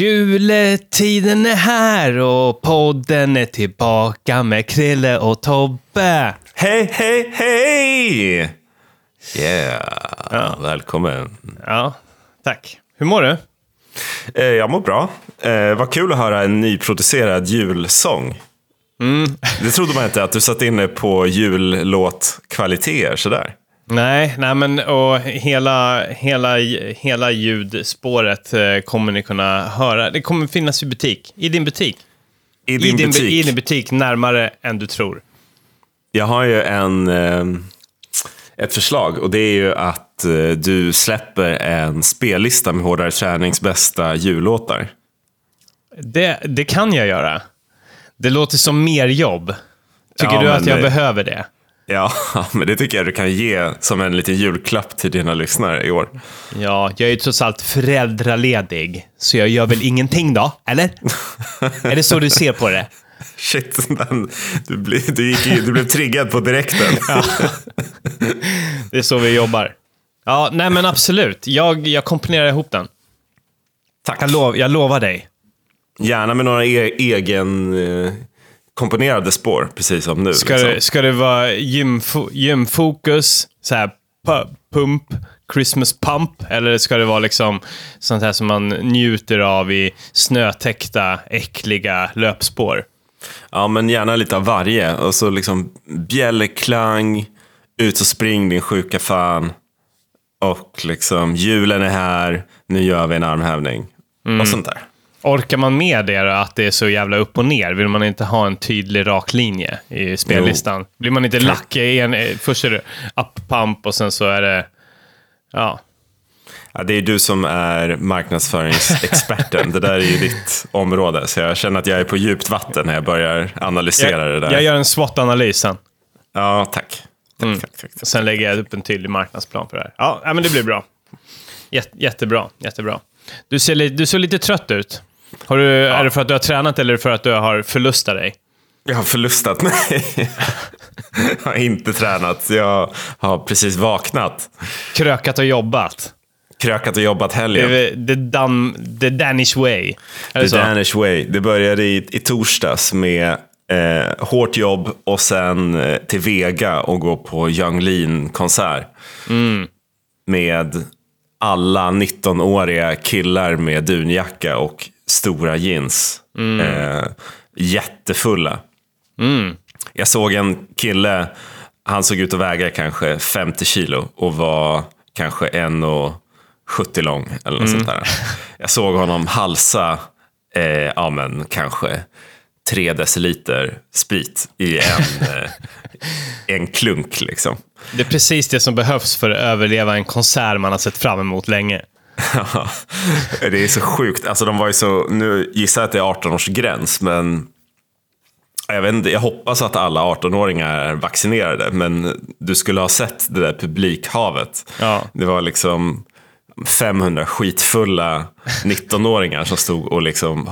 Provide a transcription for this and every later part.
Juletiden är här och podden är tillbaka med Krille och Tobbe. Hej, hej, hej! Yeah, välkommen. Ja, tack. Hur mår du? Eh, jag mår bra. Eh, vad kul att höra en nyproducerad julsång. Det trodde man inte, att du satt inne på jullåtkvaliteter sådär. Nej, nej men och hela, hela, hela ljudspåret eh, kommer ni kunna höra. Det kommer finnas i butik. I din butik. I din, I, din, butik. I din butik, närmare än du tror. Jag har ju en, eh, ett förslag och det är ju att eh, du släpper en spellista med Hårdare Tränings bästa jullåtar. Det, det kan jag göra. Det låter som mer jobb. Tycker Ja, du att jag det- behöver det? Ja, men det tycker jag du kan ge som en liten julklapp till dina lyssnare i år. Ja, jag är ju trots allt föräldraledig, så jag gör väl ingenting då, eller? är det så du ser på det? Shit, du, blev, du, gick du blev triggad på direkten. Det är så vi jobbar. Ja, nej men absolut. Jag, jag komponerar ihop den. Tack. Jag, lov, jag lovar dig. Gärna med några e egen eh, komponerade spår, precis som nu. Ska, liksom. det, ska det vara gymfo, gymfokus, så här pu- pump, Christmas pump? Eller ska det vara liksom sånt här som man njuter av i snötäckta, äckliga löpspår? Ja, men gärna lite av varje. Och så liksom bjällerklang, ut och spring din sjuka fan. Och liksom julen är här, nu gör vi en armhävning. Mm. Och sånt där. Orkar man med det då, att det är så jävla upp och ner? Vill man inte ha en tydlig rak linje i spellistan? Blir man inte lack i en... eh, Först är det up pump och sen så är det... Ja. Ja, det är du som är marknadsföringsexperten. det där är ju ditt område. Så jag känner att jag är på djupt vatten när jag börjar analysera det Jag, där. jag gör en SWOT-analys sen. Ja, tack. Tack, tack, tack. Sen lägger jag upp en tydlig marknadsplan för det här. Ja, men det blir bra. Jät, jättebra, jättebra. Du ser, du ser lite trött ut. Har du, Är det för att du har tränat eller för att du har förlustat dig? Jag har förlustat mig. jag har inte tränat. Jag har precis vaknat. Krökat och jobbat? Krökat och jobbat helgen. the, Dan, the Danish way. The så? Danish way. Det började i, i torsdags med eh, hårt jobb och sen eh, till Vega och gå på Young Lean-konsert. Med alla 19-åriga killar med dunjacka och stora jeans. Eh, jättefulla. Jag såg en kille, han såg ut att väga kanske 50 kilo och var kanske 1,70 lång eller något sånt där. Jag såg honom halsa, eh, ja men kanske 3 deciliter sprit i en, eh, en klunk liksom. Det är precis det som behövs för att överleva en konsert man har sett fram emot länge. Det är så sjukt. Alltså de var ju så, nu gissar jag att det är 18-årsgräns, men jag, vet inte, jag hoppas att alla 18-åringar är vaccinerade, men du skulle ha sett det där publikhavet. Ja. Det var liksom 500 skitfulla 19-åringar som stod och liksom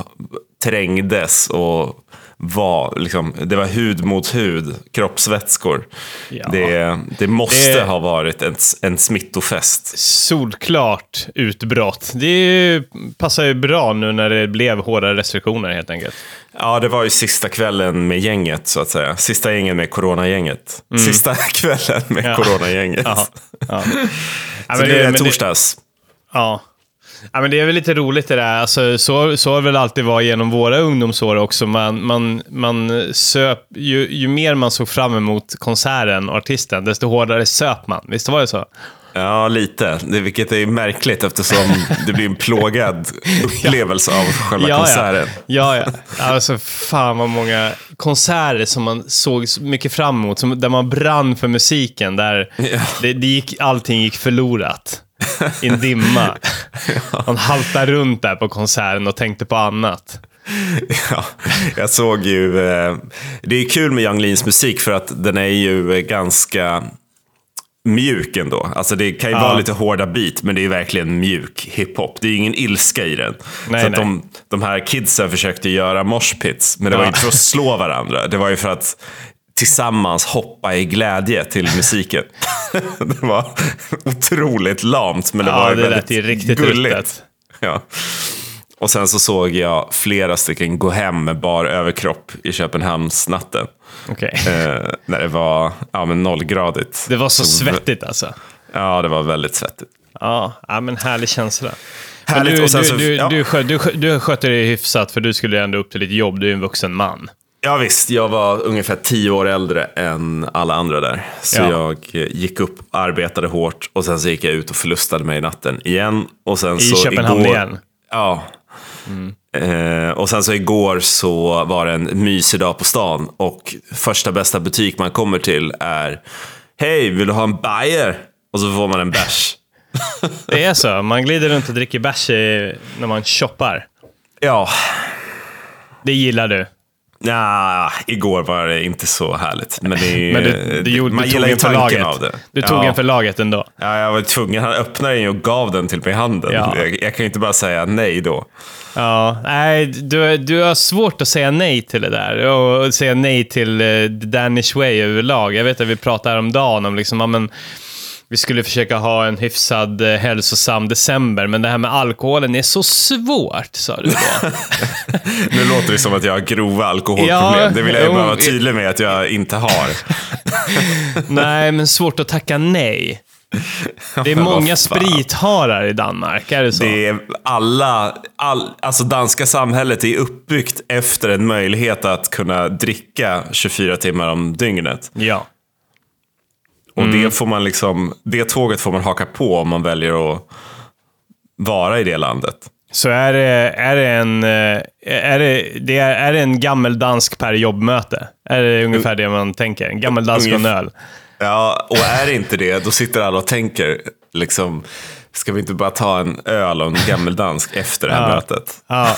trängdes och var, liksom, det var hud mot hud, kroppsvätskor. Ja. Det, det måste Det- ha varit en, en smittofest. Solklart utbrott. Det passar ju bra nu när det blev hårda restriktioner helt enkelt. Ja, det var ju sista kvällen med gänget så att säga. Sista gängen med coronagänget. Sista kvällen med Ja. coronagänget. Ja. Ja. Ja, Så men det är torsdags. ja. Ja, men det är väl lite roligt det där. Alltså, så, så har det väl alltid varit genom våra ungdomsår också. Man, man, man söp, ju, ju mer man såg fram emot konserten och artisten, desto hårdare söp man. Visst var det så? Ja, lite. Det, vilket är märkligt eftersom det blir en plågad upplevelse av själva konserten. Ja, ja. Alltså, fan vad många konserter som man såg så mycket fram emot, som, där man brann för musiken, där Ja. det, det gick, allting gick förlorat. I en dimma. Man haltade runt där på konserten och tänkte på annat. Ja, jag såg ju... Eh, det är kul med Young Leans musik för att den är ju eh, ganska mjuk ändå. Alltså det kan ju Ja. vara lite hårda beat, men det är verkligen mjuk hiphop. Det är ju ingen ilska i den. Nej, så de, de här kidsen försökte göra moshpits, men det var Ja. inte för att slå varandra. Det var ju för att tillsammans hoppa i glädje till musiken. det var otroligt lamt, men det Ja, var det väldigt lät riktigt gulligt. ruttet. Ja. Och sen så såg jag flera stycken gå hem med bar överkropp i Köpenhamnsnatten. Okej. Eh, när det var ja, men nollgradigt. Det var så svettigt alltså. Ja, det var väldigt svettigt. Ja, ja men härlig känsla. Men Härligt. du, och sen du, så, du, ja. du, skö- du, skö- du skötte dig hyfsat för du skulle ändå upp till ditt jobb. Du är en vuxen man. Ja visst, jag var ungefär tio år äldre än alla andra där. Så Ja. jag eh, gick upp, arbetade hårt och sen så gick jag ut och förlustade mig i natten igen. Och sen I så Köpenhamn igår, igen. Ja. Eh, och sen så igår så var det en mysig dag på stan och första bästa butik man kommer till är Hej, vill du ha en Bayer? Och så får man en bärs. Det är så. Man glider runt och dricker bärs när man shoppar. Ja, Det gillar du. Nja, igår var det inte så härligt. Men, det, Men du, du, gjorde, man du gillar tog ju tanken laget. av det. Du tog ja. en för laget ändå. Ja, jag var tvungen. Han öppnade den och gav den till mig i handen. Ja. Jag, jag kan ju inte bara säga nej då. Ja, nej, du, du har svårt att säga nej till det där. Och säga nej till uh, Danish way överlag. Jag vet att vi pratade om dagen om liksom, ja, men, vi skulle försöka ha en hyfsad uh, hälsosam december, men det här med alkoholen är så svårt, sa du då. Nu låter det som att jag har grova alkoholproblem. Ja, det vill jag ju bara vara jo. tydlig med att jag inte har. nej, men svårt att tacka nej. Det är många spritharar i Danmark, är det så? Det är alla, all, alltså danska samhället är uppbyggt efter en möjlighet att kunna dricka 24 timmar om dygnet. Ja. Och Mm. det får man liksom, det tåget får man haka på om man väljer att vara i det landet. Så är det, är det en, eh, är det, det är, är det en gammeldansk per jobbmöte? Är det ungefär det man tänker? En gammeldansk och en öl? Ja, och är det inte det, då sitter alla och tänker, liksom, ska vi inte bara ta en öl och en gammeldansk efter det här Ja. mötet? Ja.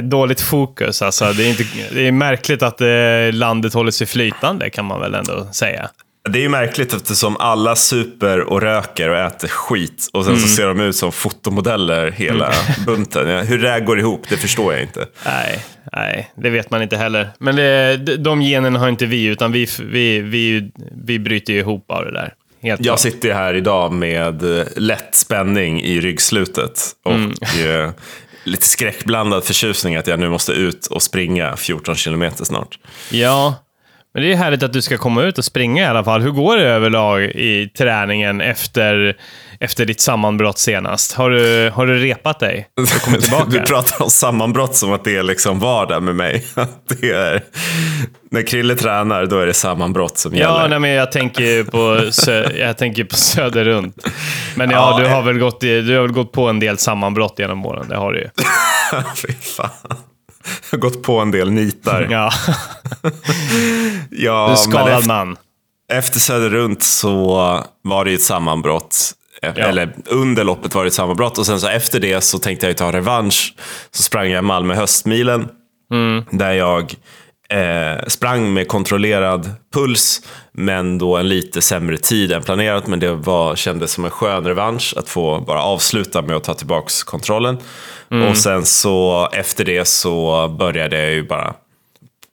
Dåligt fokus alltså. Det är, inte, det är märkligt att eh, landet håller sig flytande kan man väl ändå säga. Det är ju märkligt eftersom alla super och röker och äter skit och sen så ser de ut som fotomodeller hela bunten. Ja, Hur det där går ihop, det förstår jag inte. Nej, nej, det vet man inte heller. Men det, de- generna har inte vi, utan vi, vi, vi, vi bryter ihop av det där. Helt Jag sitter här idag med eh, lätt spänning i ryggslutet och eh, lite skräckblandad förtjusning att jag nu måste ut och springa 14 kilometer snart. Ja, men det är härligt att du ska komma ut och springa i alla fall. Hur går det överlag i träningen efter, efter ditt sammanbrott senast? Har du, har du repat dig kommit tillbaka? Du pratar om sammanbrott som att det är liksom vardag med mig. Det är, när Krille tränar, då är det sammanbrott som Ja, gäller. nej, men jag tänker på, sö- jag tänker på söder runt. Men ja, Ja, du, har eh. väl gått, du har väl gått på en del sammanbrott genom åren. Det har du ju. Fy fan. Jag har gått på en del nitar. Ja, Ja, en men skadad efter, man. efter Söder runt så var det ju ett sammanbrott. Eh, Ja. Eller under loppet var det ett sammanbrott och sen så efter det så tänkte jag ta revansch. Så sprang jag Malmö höstmilen. Mm. Där jag eh, sprang med kontrollerad puls, men då en lite sämre tid än planerat. Men det var, kändes som en skön revansch att få bara avsluta med att ta tillbaka kontrollen. Mm. Och sen så efter det så började jag ju bara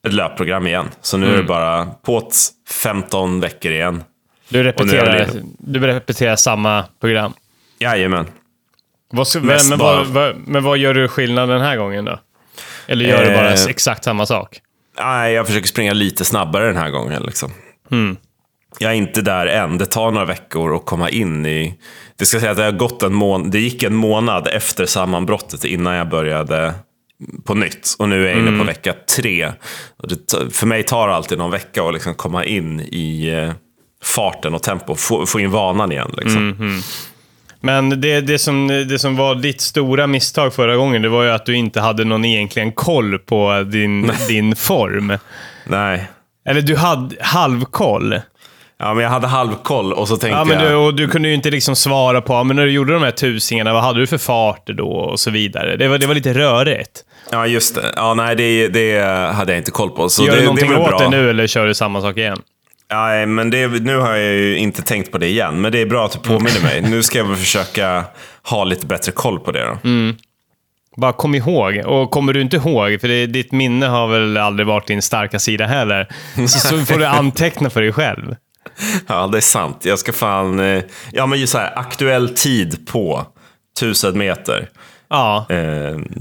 ett löpprogram igen. Så nu är Mm. det bara på 15 veckor igen. Du repeterar, är du repeterar samma program. Jajamän. Vad, men, bara- vad, vad, men vad gör du skillnad den här gången då? Eller gör du bara Eh. exakt samma sak? Nej, jag försöker springa lite snabbare den här gången. Liksom. Mm. Jag är inte där än. Det tar några veckor att komma in i... Det ska säga att det, har gått en mån... det gick en månad efter sammanbrottet innan jag började på nytt. Och nu är jag inne Mm. på vecka tre. Det, för mig tar det alltid någon vecka att liksom komma in i eh, farten och tempo. Få, få in vanan igen. Liksom. Mm. Men det, det, som, det som var ditt stora misstag förra gången, det var ju att du inte hade någon egentligen koll på din, din form. Nej. Eller du hade halvkoll. Ja, men jag hade halvkoll och så tänkte Ja, men jag... du, och du kunde ju inte liksom svara på, men när du gjorde de här tusingarna, vad hade du för farter då? Och så vidare. Det var, det var lite rörigt. Ja, just det. Ja, nej, det, det hade jag inte koll på. Så Gör det, du någonting det åt bra. det nu eller kör du samma sak igen? Nej, men det, nu har jag ju inte tänkt på det igen. Men det är bra att du påminner mig. Nu ska jag väl försöka ha lite bättre koll på det då. Bara kom ihåg. Och kommer du inte ihåg, för det, ditt minne har väl aldrig varit din starka sida heller, så, så får du anteckna för dig själv. Ja, det är sant. Jag ska fan... eh, Ja, men just så här, aktuell tid på 1000 meter. Ja. Eh,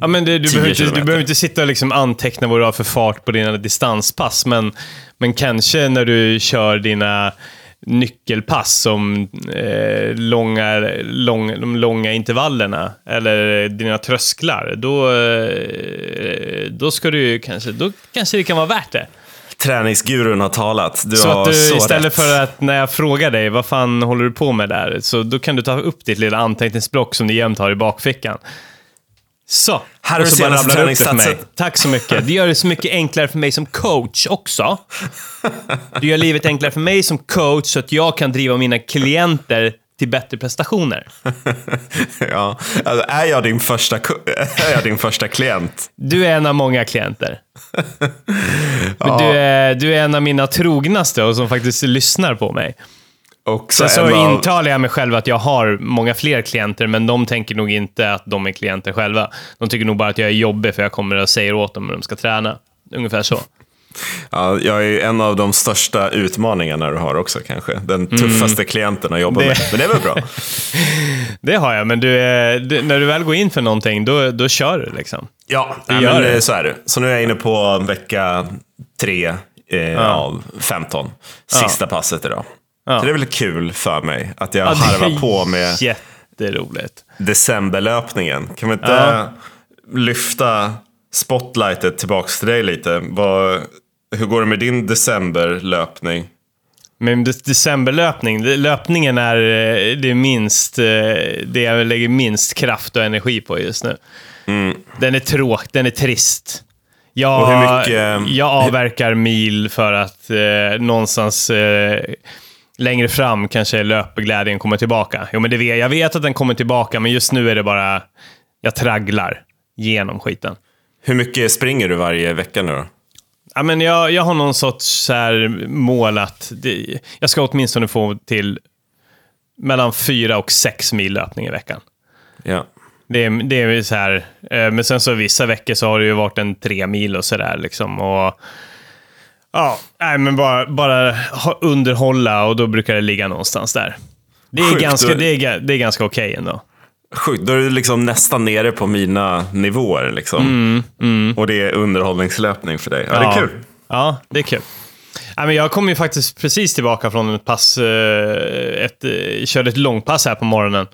Ja, men det, du, 10 behöver inte, du behöver inte sitta och liksom anteckna vad du har för fart på dina distanspass, men, men kanske när du kör dina nyckelpass som eh, långa, lång, de långa intervallerna, eller dina trösklar, då, eh, då ska du kanske, då kanske det kan vara värt det. Träningsgurun har talat. Du Så har att du så istället rätt. för att när jag frågar dig, vad fan håller du på med där? Så då kan du ta upp ditt lilla anteckningsblock som du jämt har i bakfickan. Så. Här det senaste rabblar du det mig. träningssatsen. Tack så mycket. Det gör det så mycket enklare för mig som coach också. Du gör livet enklare för mig som coach så att jag kan driva mina klienter till bättre prestationer. ja. alltså, är, jag din första, är jag din första klient? Du är en av många klienter. Men du, är, du är en av mina trognaste och som faktiskt lyssnar på mig. Och Sen så av- intalar jag mig själv att jag har många fler klienter, men de tänker nog inte att de är klienter själva. De tycker nog bara att jag är jobbig för jag kommer och säger åt dem hur de ska träna. Ungefär så. Ja, jag är en av de största utmaningarna du har också kanske. Den tuffaste klienten att jobba Mm. Det- med. Men det är väl bra? Det har jag, men du är, du, när du väl går in för någonting, då, då kör du liksom. Ja, gör men det. det. så är det. Så nu är jag inne på vecka tre eh, av 15. Sista passet idag. Ja. Så det är väl kul för mig att jag Ja, harvar på med Jätteroligt. decemberlöpningen. Kan vi inte Ja. lyfta spotlightet tillbaks till dig lite? Vad, hur går det med din decemberlöpning? Men de- decemberlöpning, löpningen är eh, det minst, eh, det jag lägger minst kraft och energi på just nu. Den är tråk, den är trist. Jag, hur mycket- jag avverkar mil för att eh, någonstans eh, längre fram kanske löpglädjen kommer tillbaka. Jo, men det vet, jag vet att den kommer tillbaka, men just nu är det bara, jag tragglar genom skiten. Hur mycket springer du varje vecka nu då? Ja, men jag, jag har någon sorts så här mål att det, jag ska åtminstone få till mellan fyra och sex mil löpning i veckan. Ja. Det är, det är så här, eh, men sen så vissa veckor så har det ju varit en tre mil och sådär liksom. Och, ja, nej, men bara, bara underhålla och då brukar det ligga någonstans där. Det är Sjukt, ganska, det är, det är ganska okej ändå. Sjukt, då är du liksom nästan nere på mina nivåer. Liksom. Och det är underhållningslöpning för dig. Ja, det är kul. Ja, det är kul. Ja, men jag kom ju faktiskt precis tillbaka från ett pass, eh, ett, eh, körde ett långpass här på morgonen.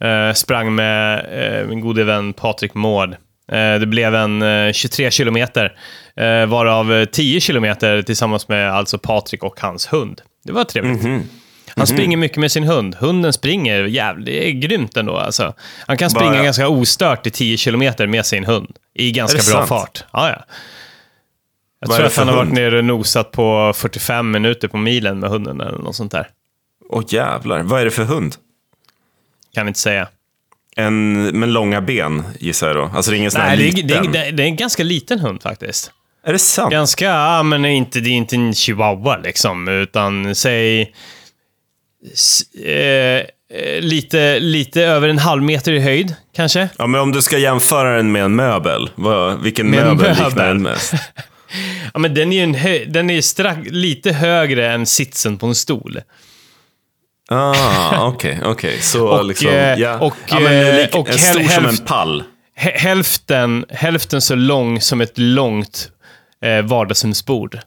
Eh, Sprang med min gode vän Patrik Mård. Eh, Det blev en eh, 23 kilometer, eh, varav eh, 10 kilometer tillsammans med alltså Patrik och hans hund. Det var trevligt. Mhm. Han springer mycket med sin hund. Hunden springer jävligt, det är grymt ändå. Alltså. Han kan springa Bara- ganska ostört i 10 kilometer med sin hund. I ganska bra sant? fart. Ja, ja. Jag Vad tror att han har varit nere och nosat på 45 minuter på milen med hunden eller något sånt där. Åh jävlar, vad är det för hund? Kan inte säga. En med långa ben gissar jag då. Alltså det är ingen sån här Nej, det är, liten. det, är, det är en ganska liten hund faktiskt. Är det sant? Ganska, ja men det är inte, det är inte en chihuahua liksom, utan säg... s- Eh, eh, lite, lite över en halv meter i höjd, kanske. Ja, men om du ska jämföra den med en möbel, vad, vilken Med en möbel liknar möbel? den mest? Ja, men den är ju en hö- den är ju strax, lite högre än sitsen på en stol. Ah, okej, okej. Så Och, liksom, eh, ja. och, ja, men eh, lik, och en stor som en pall. Hä- Hälften, hälften så lång som ett långt eh, vardagsrumsbord.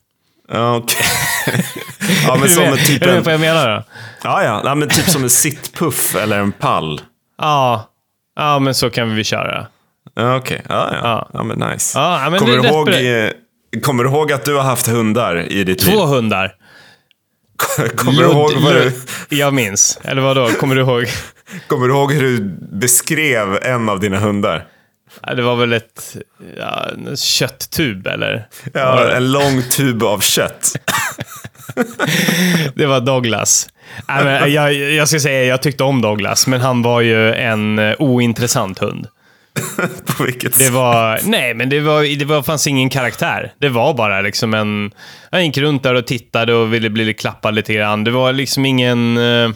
Ja, okej. ja, men som en typ Är du en, vad jag menar då? ja, ja. ja, men typ som en sittpuff eller en pall. Ja, ja men så kan vi köra. Ja, okej. Ja, ja. Ja. ja. men nice. Ja, men kommer, du ihåg, eh, kommer du ihåg att du har haft hundar i ditt Två liv? hundar. Kommer du, ihåg vad du, Jag minns. Eller vad då? Kommer du ihåg? kommer du ihåg hur du beskrev en av dina hundar? Det var väl ett ja, en kötttub, eller? Ja, en lång tub av kött. Det var Douglas. Nej, men jag, jag ska säga, jag tyckte om Douglas, men han var ju en eh, ointressant hund. På vilket Det sätt? var, nej, men det, var, det var, fanns ingen karaktär. Det var bara liksom en... Han gick runt där och tittade och ville bli klappad lite grann. Det var liksom ingen... eh,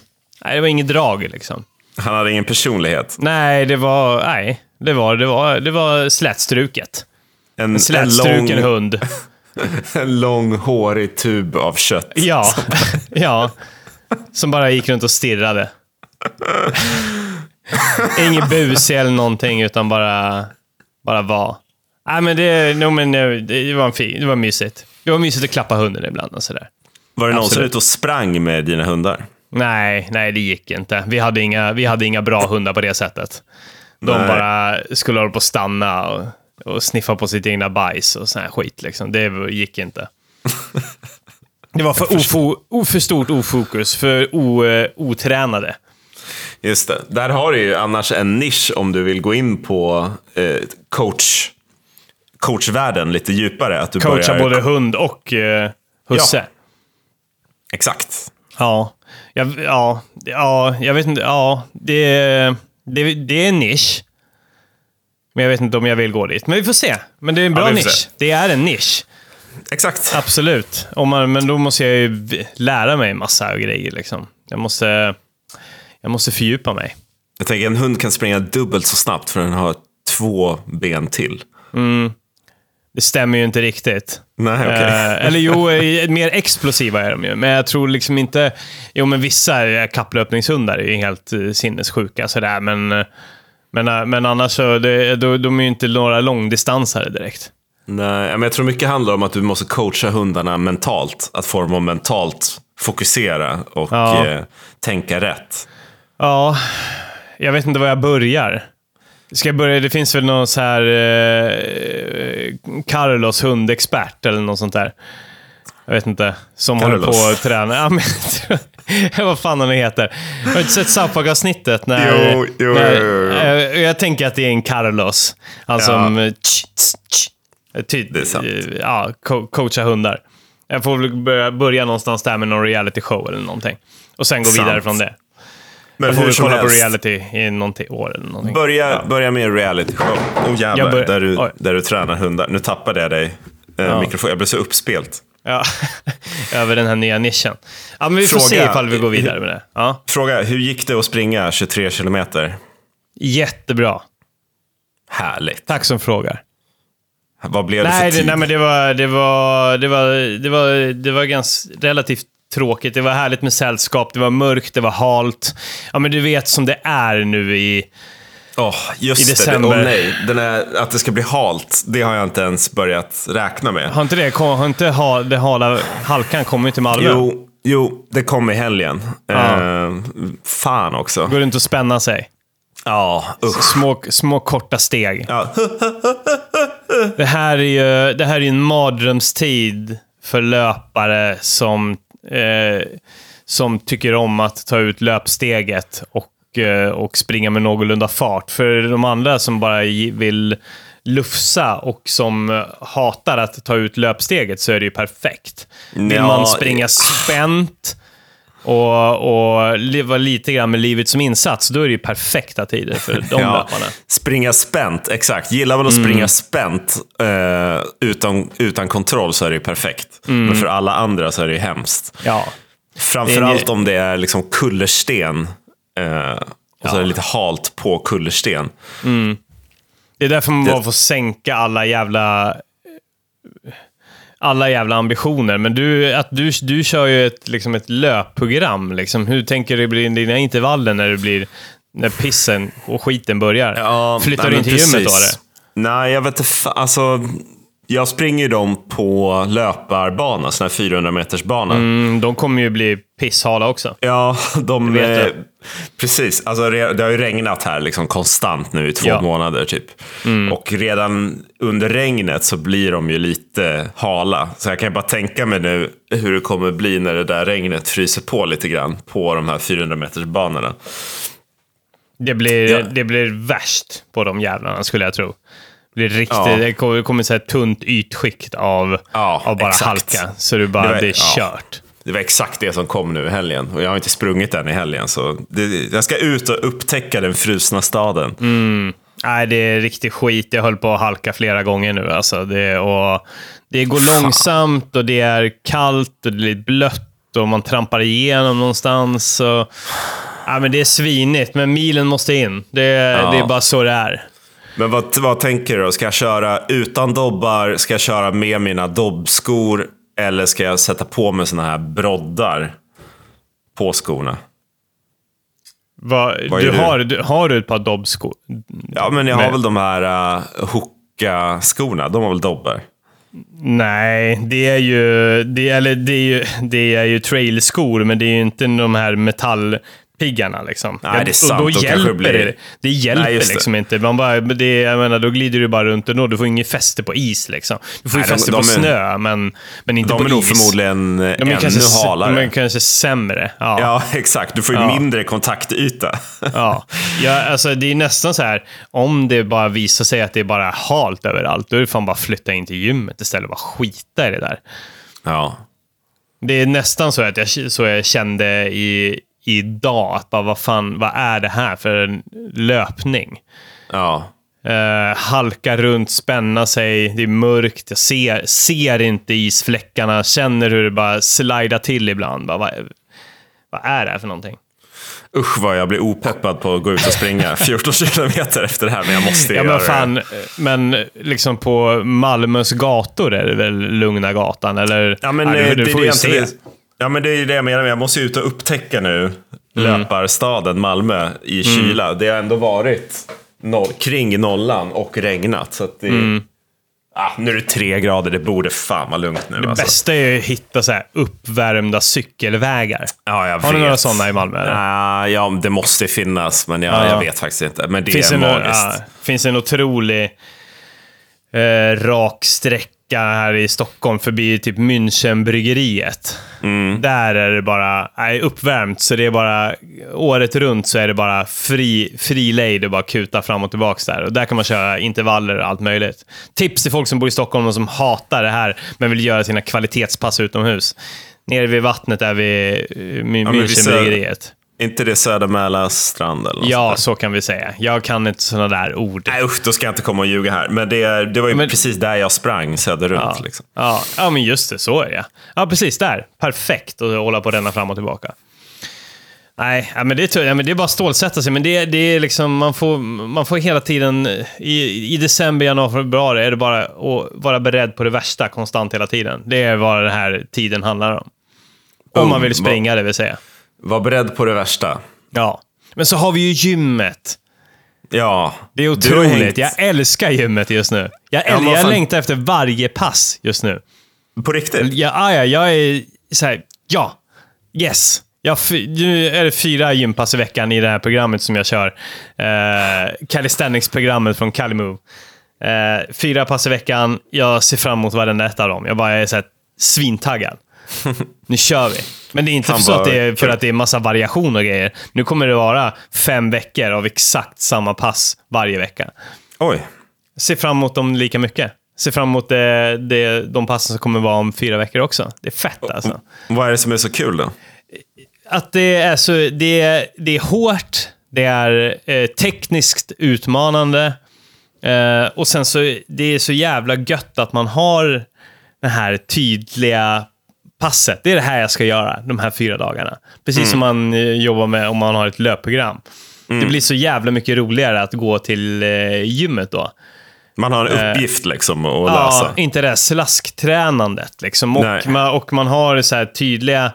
Nej, det var inget drag liksom. Han hade ingen personlighet. Nej, det var... Nej, det var, det var, det var slätstruket. En, En en, slätstruken lång, hund. en lång hårig tub av kött. Ja, ja. Som bara gick runt och stirrade. Ingen busig eller någonting, utan bara, bara vara. Nej, men det, no, men det, det, var en fin, det var mysigt. Det var mysigt att klappa hunden ibland och sådär. Var du någonsin Absolut. ute och sprang med dina hundar? Nej, nej, det gick inte. Vi hade inga, vi hade inga bra hundar på det sättet. De Nej. bara skulle hålla på att stanna och, och sniffa på sitt egna bajs och sån här skit. Liksom. Det gick inte. Det var för, ofo, för stort ofokus, för o, eh, otränade. Just det. Där har du ju annars en nisch om du vill gå in på eh, coach, coachvärlden lite djupare. Att du Coacha börjar... både hund och eh, husse. Ja. Exakt. Ja. Ja, ja, ja, jag vet inte. Ja, det, det, det är en nisch. Men jag vet inte om jag vill gå dit. Men vi får se. Men det är en bra får nisch. Det är en nisch. Exakt. Absolut. Om man, men då måste jag ju lära mig massa grejer. Liksom. Jag, måste, jag måste fördjupa mig. Jag tänker en hund kan springa dubbelt så snabbt för den har två ben till. Det stämmer ju inte riktigt. Nej, okej. Eh, eller jo, mer explosiva är de ju. Men jag tror liksom inte... Jo, men vissa kapplöpningshundar är ju helt eh, sinnessjuka sådär. Men, eh, men, eh, men annars så, det, då, de är ju inte några långdistansare direkt. Nej, men jag tror mycket handlar om att du måste coacha hundarna mentalt. Att få dem att mentalt fokusera och Ja. eh, tänka rätt. Ja, jag vet inte var jag börjar. Ska jag börja? Det finns väl någon så här eh, Carlos hundexpert eller något sånt där. Jag vet inte. Som håller Carlos. på att träna. Ja, men, vad fan han heter. Har du inte sett South Park-avsnittet? När, Jo, jo, när, jo, jo. eh, Jag tänker att det är en Carlos. Han som eh, tsch, tsch, tsch, ty, Det är sant. eh, ja, co- coachar hundar. Jag får väl börja, börja någonstans där med någon reality show eller någonting. Och sen gå Sant. vidare från det. Men Jag får väl kolla på helst, reality i någonting år eller någonting. Börja, börja med en reality show. Oh, jävlar, bör- där, du, Oj. där du tränar hundar. Nu tappade jag dig. Eh, Ja. mikrofon. Jag blev så uppspelt. Ja, över den här nya nischen. Ja, men vi får Fråga- se ifall vi går vidare med det. Ja. Fråga, hur gick det att springa 23 kilometer? Jättebra. Härligt. Tack som frågar. Vad blev det Nej, för det, tid? nej men det var, det var, det var, det var, det var ganska relativt tråkigt. Det var härligt med sällskap, det var mörkt, det var halt. Ja, men du vet som det är nu i... I just det. december. Åh nej, Den är, att det ska bli halt, det har jag inte ens börjat räkna med. Har inte det, har inte ha, det hala, halkan kommit till Malmö? Jo, jo, det kom i helgen. Ja. Eh, fan också. Går runt och spänna sig. Ja, usch. Små, små korta steg. Ja. Det här är ju det här är en mardrömstid för löpare som, eh, som tycker om att ta ut löpsteget och, eh, och springa med någorlunda fart. För de andra som bara vill lufsa och som eh, hatar att ta ut löpsteget så är det ju perfekt. Vill man springa spänt och, och leva lite grann med livet som insats, då är det ju perfekta tider för de Ja, löparna. springa spänt, exakt. Gillar man att Mm. springa spänt eh, utan, utan kontroll så är det ju perfekt. Mm. Men för alla andra så är det ju hemskt. Ja. Framförallt om det är liksom kullersten. Eh, och så är det lite halt på kullersten. Det är därför man Det- bara får sänka alla jävla alla jävla ambitioner. Men du, att du, du kör ju ett, liksom ett löpprogram. Liksom. Hur tänker du bli dina intervaller när det blir när pissen och skiten börjar? Flyttar nej, du in till gymmet då? eller? Nej, jag vet inte. Alltså, jag springer ju dem på löparbana, sån här 400 meters bana. Mm, de kommer ju bli pisshala också. Ja, de... Det vet eh, precis. Alltså, det har ju regnat här liksom konstant nu i två Ja. månader. typ. Och redan under regnet så blir de ju lite hala. Så jag kan ju bara tänka mig nu hur det kommer bli när det där regnet fryser på lite grann på de här 400 meters banorna. Det blir, Ja. det blir värst på de jävlarna, skulle jag tro. Det blir riktigt, Ja. det kommer, det kommer så här tunt ytskikt av, Ja, av bara exakt. halka. Så du bara, Det det, var- är ja. kört. Det var exakt det som kom nu i helgen. Och jag har inte sprungit än i helgen. Så det, jag ska ut och upptäcka den frusna staden. Nej, det är riktigt skit. Jag höll på att halka flera gånger nu. Alltså. Det, och, det går långsamt och det är kallt och det är blött och man trampar igenom någonstans. Och, ja, men det är svinigt, men milen måste in. Det, det är bara så det är. Men vad, vad tänker du då? Ska jag köra utan dobbar? Ska jag köra med mina dobbskor? Eller ska jag sätta på mig såna här broddar på skorna? Vad, Vad du, du? Har, du, har du ett par dobbskor? Ja, men jag har Men- väl de här uh, Hoka-skorna. De har väl dobbar? Nej, det är ju, det, eller det är ju, det är ju trailskor, men det är ju inte de här metallpiggarna. Liksom. Nej, det är sant. Och då kanske hjälper det blir- det. Det hjälper Nej, det. liksom inte. Man bara, det, jag menar, då glider du bara runt och du får inget fäste på is. Liksom. Du får ju Nej, de- fäste de på är- snö, men, men inte De på är nog is. förmodligen de är ännu kanske, halare. De är kanske sämre. Ja. Ja, exakt. Du får ju Ja. mindre kontaktyta. Ja. Ja, alltså, det är nästan så här, om det bara visar sig att det är bara halt överallt, då är det fan bara flytta in till gymmet istället bara skita i det där. ja. Det är nästan så att jag, så jag kände i, idag, att bara vad fan, vad är det här för en löpning? Ja. Uh, halka runt, spänna sig, det är mörkt, jag ser, ser inte isfläckarna, känner hur det bara slidar till ibland. Bara, vad, vad är det här för någonting? Usch vad jag blir opeppad på att gå ut och springa 14 kilometer efter det här, men jag måste Ja, göra men det. fan, men liksom på Malmös gator är det väl Lugna gatan? Eller? Ja, men, eh, du, det, får är ju se. det, ja, men det är ju det jag menar. Jag måste ju ut och upptäcka nu Mm. löparstaden Malmö i kyla. Det har ändå varit noll, kring nollan och regnat. Så det, ah, nu är det tre grader, det borde fan vara lugnt nu. Mm. Det alltså. bästa är ju att hitta så här uppvärmda cykelvägar. Ja, jag Har du några sådana i Malmö? Eller? Ah, ja, det måste finnas, men jag, Ja. jag vet faktiskt inte. Men det finns, är en, magiskt. ja, finns en otrolig eh, rak sträcka här i Stockholm förbi typ Münchenbryggeriet. Mm. Där är det bara nej, uppvärmt, så det är bara året runt så är det bara fri, fri lejd och bara kuta fram och tillbaka där. Och där kan man köra intervaller och allt möjligt. Tips till folk som bor i Stockholm och som hatar det här, men vill göra sina kvalitetspass utomhus. Nere vid vattnet där vid eh, vi Münchenbryggeriet. Inte det Söder Mälarstrand eller något Ja, sånt så kan vi säga. Jag kan inte sådana där ord. Nej usch, då ska jag inte komma och ljuga här. Men det, det var ju Men- precis där jag sprang söderut. Ja. Liksom. Ja, ja, men just det. Så är det. Ja, precis. Där. Perfekt att hålla på denna fram och tillbaka. Nej, ja, men det, är ja, men det är bara att stålsätta sig. Men det, det är liksom, man får, man får hela tiden... I, I december, januari, februari är det bara att vara beredd på det värsta konstant hela tiden. Det är vad den här tiden handlar om. Om man vill springa, det vill säga. Var beredd på det värsta. Ja. Men så har vi ju gymmet. Ja. Det är otroligt. hängt- Jag älskar gymmet just nu. Jag, Ja, äl- men jag längtar efter varje pass just nu. På riktigt? Ja, ah, ja, jag är så här, ja, yes. Jag, nu är det fyra gympass i veckan i det här programmet som jag kör. Eh, Calisthenics-programmet från Calimove. Eh, fyra pass i veckan. Jag ser fram emot varenda ett av dem. Jag bara är så här, svintaggad. Nu kör vi. Men det är inte så att det är för att det är massa variation och grejer. Nu kommer det vara fem veckor av exakt samma pass varje vecka. Oj. Ser fram emot dem lika mycket. Ser fram emot det, det, de passen som kommer vara om fyra veckor också. Det är fett alltså. Vad är det som är så kul då? Att det är, så, det är, det är hårt, det är eh, tekniskt utmanande eh, och sen så det är så jävla gött att man har det här tydliga passet. Det är det här jag ska göra de här fyra dagarna. Precis som man eh, jobbar med om man har ett löpprogram. Det blir så jävla mycket roligare att gå till eh, gymmet då. Man har en uppgift liksom att Eh, Ja, lösa. inte det här slasktränandet. Liksom. Och, man, och man har så här tydliga...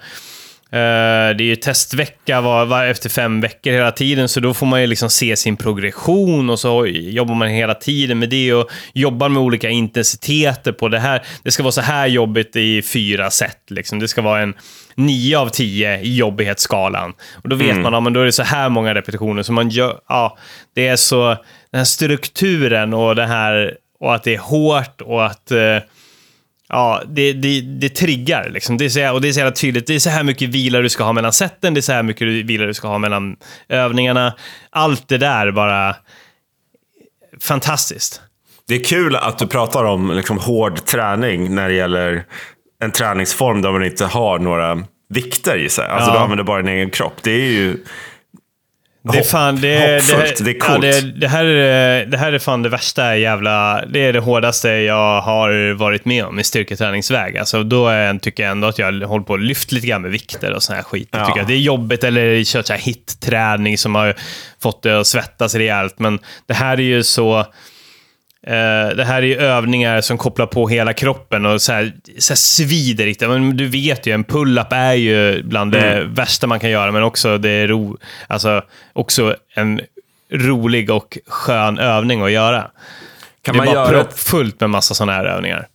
eh, det är ju testvecka var, var efter fem veckor hela tiden, så då får man ju liksom se sin progression och så jobbar man hela tiden med det och jobbar med olika intensiteter på det här. Det ska vara så här jobbigt i fyra set. Liksom. Det ska vara en nio av tio i jobbighetsskalan. Och då vet man, ja, men då är det så här många repetitioner. Så man gör, ja, det är så, den här strukturen och det här, och att det är hårt och att eh, Ja, det, det, det triggar liksom. Det är, så, och det är så jävla tydligt. Det är så här mycket vila du ska ha mellan sätten, det är så här mycket vila du ska ha mellan övningarna. Allt det där bara... Fantastiskt. Det är kul att du pratar om liksom, hård träning när det gäller en träningsform där man inte har några vikter i sig. Alltså Ja. du använder bara din egen kropp. Det är ju Det är fan, det, det, hoppfullt. Det är ja, coolt. det, det, här är, det här är fan det värsta jävla... Det är det hårdaste jag har varit med om i styrketräningsväg. Alltså, då är, tycker jag ändå att jag håller på och lyft lite grann med vikter och sån här skit. Jag Ja. tycker att det är jobbigt, eller kört så här hit-träning som har fått det att svettas rejält. Men det här är ju så... Eh, det här är ju övningar som kopplar på hela kroppen och så här, så här svider riktigt. Men du vet ju, en pull-up är ju bland det värsta man kan göra, men också, det är ro, alltså, också en rolig och skön övning att göra. Kan det är man, bara göra ett, proppfullt med massa sådana här övningar.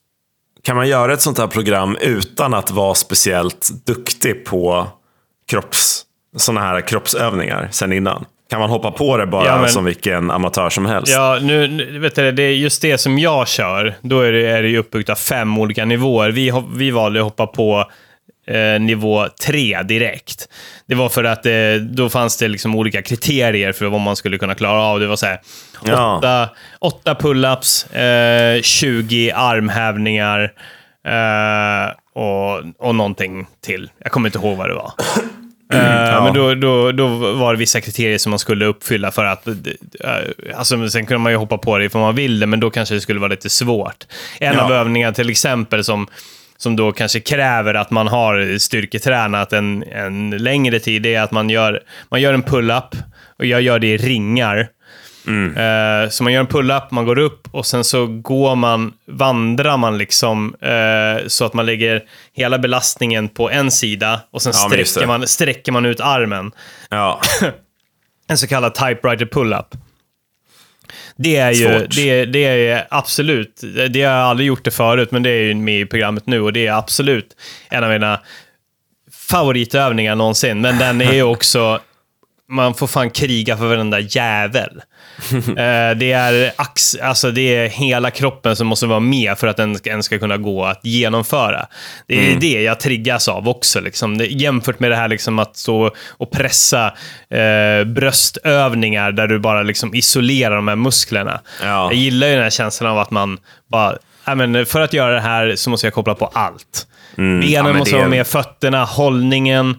kan man göra ett sånt här program utan att vara speciellt duktig på kropps, såna här kroppsövningar sen innan? Kan man hoppa på det bara Ja, men- som vilken amatör som helst? Ja, nu, vet du, det är just det som jag kör. Då är det, är det uppbyggt av fem olika nivåer. Vi, vi valde att hoppa på eh, nivå tre direkt. Det var för att eh, då fanns det liksom olika kriterier för vad man skulle kunna klara av. Det var så här, Ja. åtta, åtta pull-ups, eh, 20 armhävningar eh, och, och någonting till. Jag kommer inte ihåg vad det var. Eh, Men då, då, då var det vissa kriterier som man skulle uppfylla för att... eh, Alltså, sen kunde man ju hoppa på det ifall man vill det, men då kanske det skulle vara lite svårt. En Ja. av övningarna till exempel som, som då kanske kräver att man har styrketränat en, en längre tid, det är att man gör, man gör en pull-up och jag gör det i ringar. Eh, så man gör en pull-up, man går upp och sen så går man, vandrar man liksom eh, så att man lägger hela belastningen på en sida och sen Ja, sträcker man, sträcker man ut armen. Ja. En så kallad typewriter pull-up. Det är ju, Svårt. det, det är absolut, det har jag aldrig gjort det förut, men det är ju med i programmet nu och det är absolut en av mina favoritövningar någonsin. Men den är ju också, man får fan kriga för varenda jävel. Eh, det, är ax, alltså det är hela kroppen som måste vara med för att den ska, den ska kunna gå att genomföra. Det är det jag triggas av också. Liksom. Det, jämfört med det här liksom att stå och pressa eh, bröstövningar där du bara liksom isolerar de här musklerna. Ja. Jag gillar ju den här känslan av att man bara, "Nej, men för att göra det här så måste jag koppla på allt. Benen Mm. Ja, men måste det- vara med, fötterna, hållningen.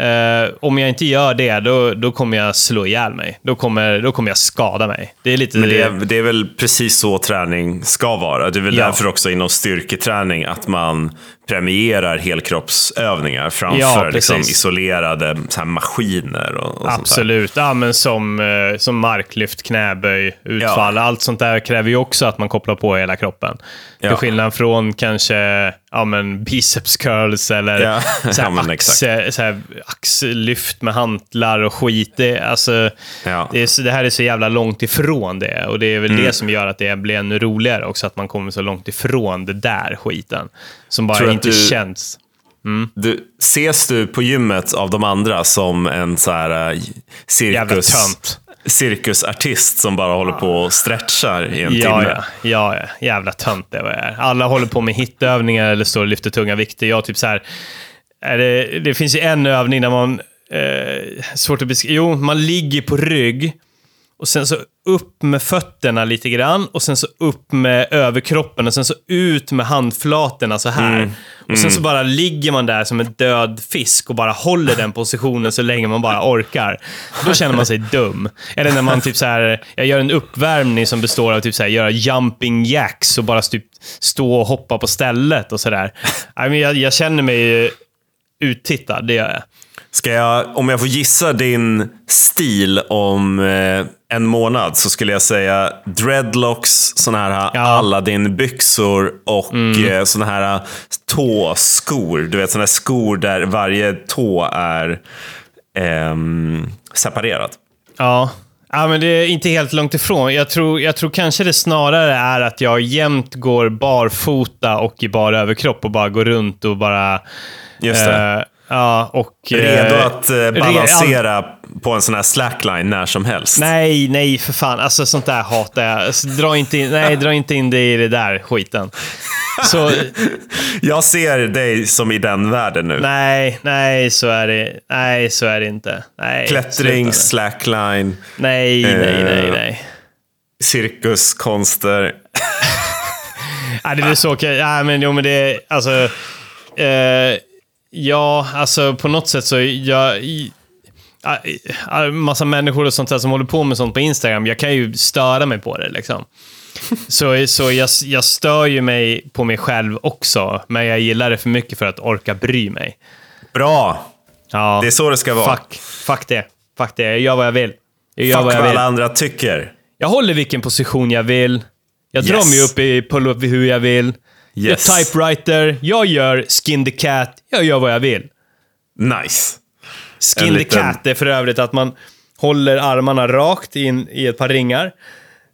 Eh, om jag inte gör det, då, då kommer jag slå ihjäl mig. Då kommer, då kommer jag skada mig. Det är lite... Men det är, det är väl precis så träning ska vara. Det är väl Ja. därför också inom styrketräning att man premierar helkroppsövningar framför Ja, liksom, isolerade så här, maskiner. Och, och. Absolut. Ja, men som, eh, som marklyft, knäböj, utfall. Allt sånt där kräver ju också att man kopplar på hela kroppen. Till Ja. skillnad från kanske ja, men biceps curls eller Ja. så Ja, här exakt. axe, så här axellyft med hantlar och skit. Det, alltså, Ja. det, är, det här är så jävla långt ifrån det. Och det är väl Mm. det som gör att det blir ännu roligare också, att man kommer så långt ifrån det där skiten. Som bara inte du- känns. Du, ses du på gymmet av de andra som en så här, Jävla cirkus, cirkusartist som bara håller på och stretchar i en Ja, timme? ja, ja, ja. Jävla tönt det vad jag är. Alla håller på med hitövningar eller står och lyfter tunga vikter. Jag typ så här, är det, det finns ju en övning där man... Eh, svårt att beskriva. Jo, man ligger på rygg. Och sen så upp med fötterna lite grann. Och sen så upp med överkroppen. Och sen så ut med handflatorna så här. Och sen så bara ligger man där som en död fisk och bara håller den positionen så länge man bara orkar. Då känner man sig dum. Eller när man typ så här, jag gör en uppvärmning som består av typ så här, göra jumping jacks och bara typ stå och hoppa på stället och sådär. Jag, jag känner mig uttittad, det gör jag. Ska jag, om jag får gissa din stil om eh, en månad så skulle jag säga dreadlocks, såna här Ja. Mm. Aladdin-byxor och eh, såna här tåskor. Du vet såna här skor där varje tå är ehm, separerad. Ja. ja, men det är inte helt långt ifrån. Jag tror, jag tror kanske det snarare är att jag jämt går barfota och i bar överkropp och bara går runt och bara... Just det. Eh, ja, och... Redo eh, att eh, re- balansera på en sån här slackline när som helst. Nej, nej för fan. Alltså sånt där hatar jag. Alltså, dra, inte in, nej, dra inte in det i det där skiten. Så, Jag ser dig som i den världen nu. nej, nej, så är det, nej, så är det inte. Nej, Klättring, slackline, Nej, nej, nej, Eh, nej. cirkuskonster. Ja, det är så okej. Ja, men jo, men det är alltså... Eh, ja, alltså på något sätt så... Jag, massa människor och sånt där som håller på med sånt på Instagram, jag kan ju störa mig på det liksom. Så, så jag, jag stör ju mig på mig själv också, men jag gillar det för mycket för att orka bry mig. Bra! Ja, Det är så det ska vara. fuck, fuck det. Fuck det. Jag gör vad jag vill. Jag gör Fuck vad jag vill. alla andra tycker. Jag håller vilken position jag vill. Jag drar Yes. mig upp i pull-up hur jag vill. Yes. Jag typewriter, jag gör skin the cat, jag gör vad jag vill. Nice. Skin En the liten- cat är för övrigt att man håller armarna rakt in i ett par ringar.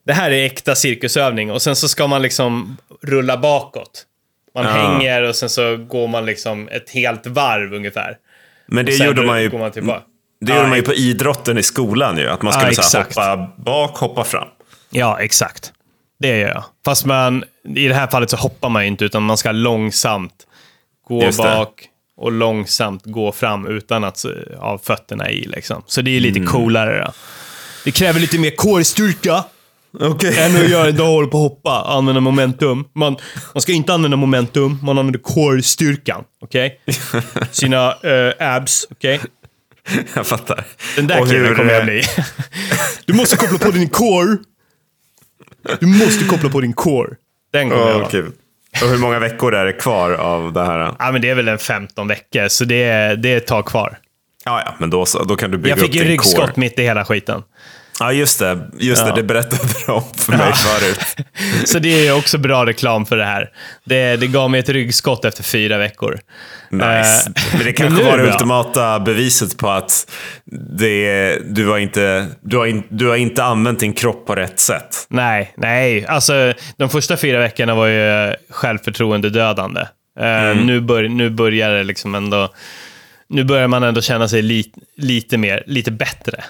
Det här är äkta cirkusövning och sen så ska man liksom rulla bakåt. Man Ja. hänger och sen så går man liksom ett helt varv ungefär. Men det gjorde man ju, man tillbaka. det gjorde Ja, man ju på idrotten i skolan ju. Att man skulle Ja, så hoppa bak, hoppa fram. Ja, exakt. Det gör jag. Fast man, i det här fallet så hoppar man inte, utan man ska långsamt gå Just det. bak och långsamt gå fram utan att eh, ha fötterna i. Liksom. Så det är lite Mm. coolare. Då. Det kräver lite mer core-styrka Okej. än att göra en dag håller på att hoppa, använda momentum. Man, man ska inte använda momentum, man använder core-styrkan. Okej? Sina eh, abs, okej? Jag fattar. Den där killen kommer jag eh, bli. Du måste koppla på din core. Du måste koppla på din core. Den kommer jag Åh, vara. kul. Och hur många veckor är det kvar av det här? Ja, men det är väl en 15 veckor, så det är, det är ett tag kvar. Ja, ja, men då, så, då kan du bygga Jag fick upp ju din ryggskott core. mitt i hela skiten. Ja, just det. Just Ja. det, det berättade om för mig förut. Så det är också bra reklam för det här. Det, det gav mig ett ryggskott efter fyra veckor. Nice. Men det kanske var det bra. ultimata beviset på att det, du, har inte, du, har in, du har inte använt din kropp på rätt sätt. Nej, nej. Alltså, de första fyra veckorna var ju självförtroende-dödande. Eh, nu, bör, nu börjar det liksom ändå... Nu börjar man ändå känna sig li, lite mer, lite bättre.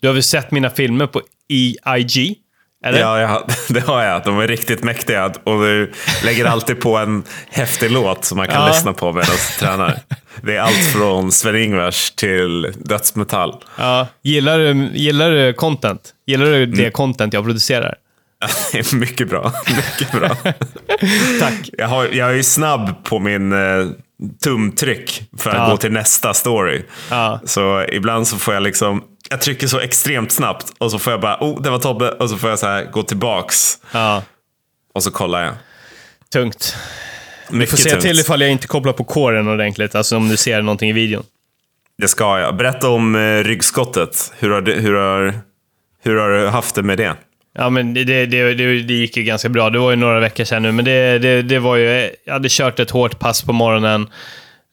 Du har väl sett mina filmer på EIG? Eller? Ja, ja, det har jag. De är riktigt mäktiga. Och du lägger alltid på en häftig låt som man kan Ja. lyssna på medan du tränar. Det är allt från Sven-Ingvars till dödsmetall. Ja. Gillar, du, gillar du content? Gillar du det content jag producerar? Mycket bra. Mycket bra. Tack. Jag, har, jag är snabb på min eh, tumtryck för att Ja. gå till nästa story. Så ibland så får jag liksom, jag trycker så extremt snabbt och så får jag bara, oh det var Tobbe. Och så får jag så här gå tillbaks Ja, och så kollar jag. tungt. Du Mycket får se tungt. till ifall jag inte kopplar på kåren ordentligt, alltså om du ser någonting i videon. Det ska jag. Berätta om eh, ryggskottet. Hur har, du, hur, har, hur har du haft det med det? Ja, men det, det, det, det, det gick ju ganska bra. Det var ju några veckor sedan nu, men det, det, det var ju... Jag hade kört ett hårt pass på morgonen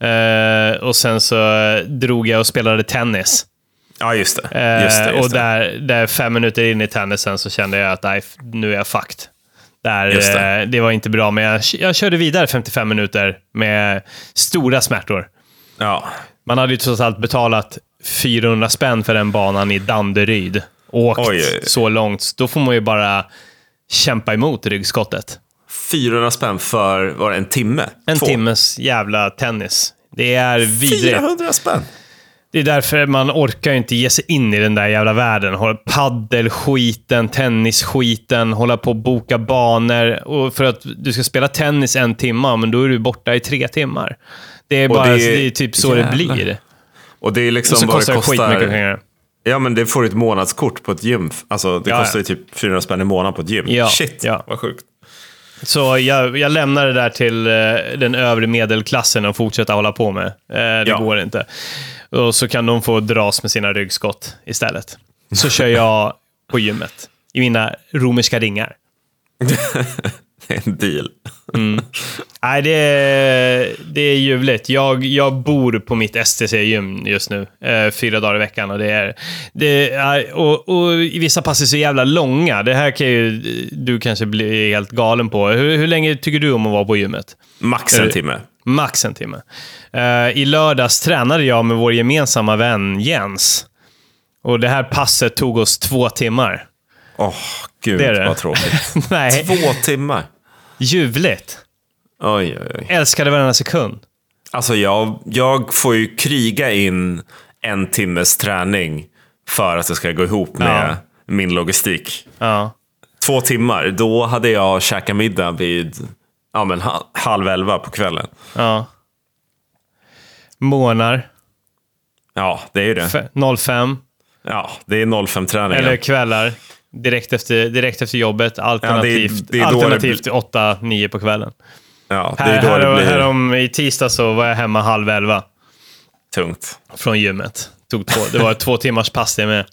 eh, och sen så eh, drog jag och spelade tennis. Ja, just det. Eh, Just det, just och där, där fem minuter in i tennisen så kände jag att nej, nu är jag fucked. Där, det. det. det var inte bra, men jag, jag körde vidare 55 minuter med stora smärtor. Ja. Man hade ju trots allt betalat 400 spänn för den banan i Danderyd. Åkt Oj, oj, oj. så långt. Då får man ju bara kämpa emot ryggskottet. 400 spänn för, var det en timme? En Två. timmes jävla tennis. Det är vidrigt. 400 spänn? Det är därför man orkar inte ge sig in i den där jävla världen. Hålla paddelskiten, tennisskiten, hålla på och boka banor. Och för att du ska spela tennis en timme, men då är du borta i tre timmar. Det är, bara, det det är- är, typ så jävlar. det blir. Och det är liksom Och så kostar det kostar. skitmycket pengar. Ja, men det får ett månadskort på ett gym. Alltså, det Ja, kostar ju typ 400 spänn i månaden på ett gym. Ja, Shit, ja. vad sjukt. Så jag, jag lämnar det där till eh, den övre medelklassen och fortsätta hålla på med. Eh, det Ja. går inte. Och så kan de få dras med sina ryggskott istället. Så kör jag på gymmet i mina romerska ringar. Det är en deal. Nej, det är, det är ljuvligt. Jag, jag bor på mitt STC-gym just nu, eh, fyra dagar i veckan. Och, det är, det är, och, och i vissa pass är så jävla långa. Det här kan ju du kanske bli helt galen på. Hur, hur länge tycker du om att vara på gymmet? Max Är en timme. Max en timme. Eh, I lördags tränade jag med vår gemensamma vän Jens. Och det här passet tog oss två timmar. Åh, gud Det det. vad tråkigt. Nej, Två timmar. Ljuvligt. Oj, oj, oj. Älskade varenda sekund. Alltså jag, jag får ju kriga in en timmes träning för att det ska gå ihop med Ja. min logistik. Ja. Två timmar, då hade jag käkat middag vid ja, men, ha- halv elva på kvällen. ja. Månar. Ja, det är ju det. f- 05. Ja, det är 05-träningen. Eller kvällar. Direkt efter, direkt efter jobbet. Alternativt, det alternativt 8-9 på kvällen. Ja, det Här, här, blir här om, I tisdag så var jag hemma halv elva tungt. från gymmet. Tog två, det var två timmars pass det med.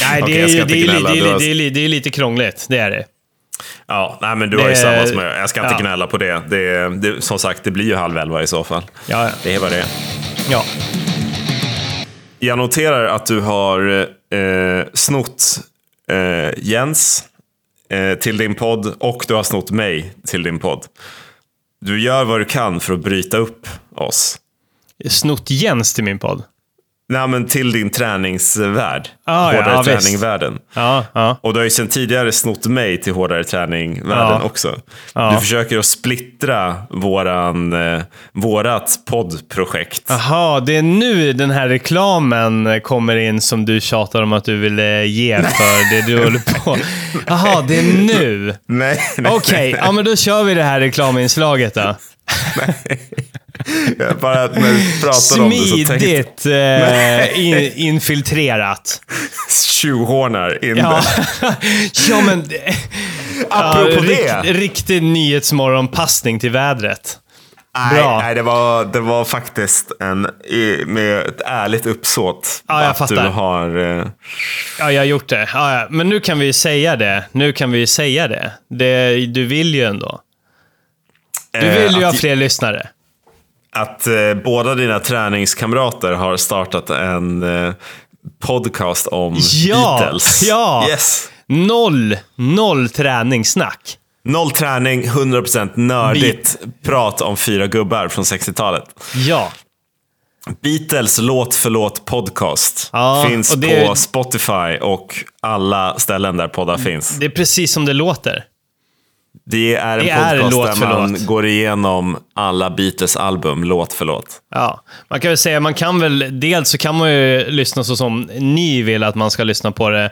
Nej, det är, lite krångligt. Det är det. Ja, nej, men du har ju samma som jag. Jag ska inte ja. gnälla på det. det, det. Som sagt, det blir ju halv elva i så fall. Ja, ja. Det är vad det är. ja. Jag noterar att du har eh, snott eh, Jens eh, till din podd och du har snott mig till din podd. Du gör vad du kan för att bryta upp oss. Snott Jens till min podd. Nej, men till din träningsvärld. Ah, hårdare ja, träning-världen. Ja, ja. Och du har ju sedan tidigare snott mig till hårdare träning-världen också. Du försöker att splittra våran, eh, vårat poddprojekt. Jaha, det är nu den här reklamen kommer in som du tjatar om att du vill eh, ge för det du håller på. Jaha, det är nu. Nej, nej, Okej, ja men då kör vi det här reklaminslaget då. nej. Bara att när du pratar om det så Smidigt eh, in, infiltrerat. tjuvhånar in Ja, ja men... Apropå ja, det. Rikt, riktig nyhetsmorgonpassning till vädret. Nej, nej det, var, det var faktiskt en, med ett ärligt uppsåt. Ja, jag att fattar. du har... eh, Ja, jag har gjort det. Ja, ja. Men nu kan vi säga det. Nu kan vi säga det. det du vill ju ändå. Du eh, vill ju ha att, fler lyssnare. Att eh, båda dina träningskamrater har startat en eh, podcast om Ja, Beatles. ja. Yes. Noll, noll träningssnack. Noll träning, 100% nördigt prat om fyra gubbar från 60-talet. Ja. Beatles låt för låt podcast Ja, finns det- på Spotify och alla ställen där poddar finns. Det är precis som det låter. Det är en Det är podcast där man går igenom alla Beatles album låt för låt. Ja, man kan väl säga, man kan väl, dels så kan man ju lyssna så som ni vill att man ska lyssna på det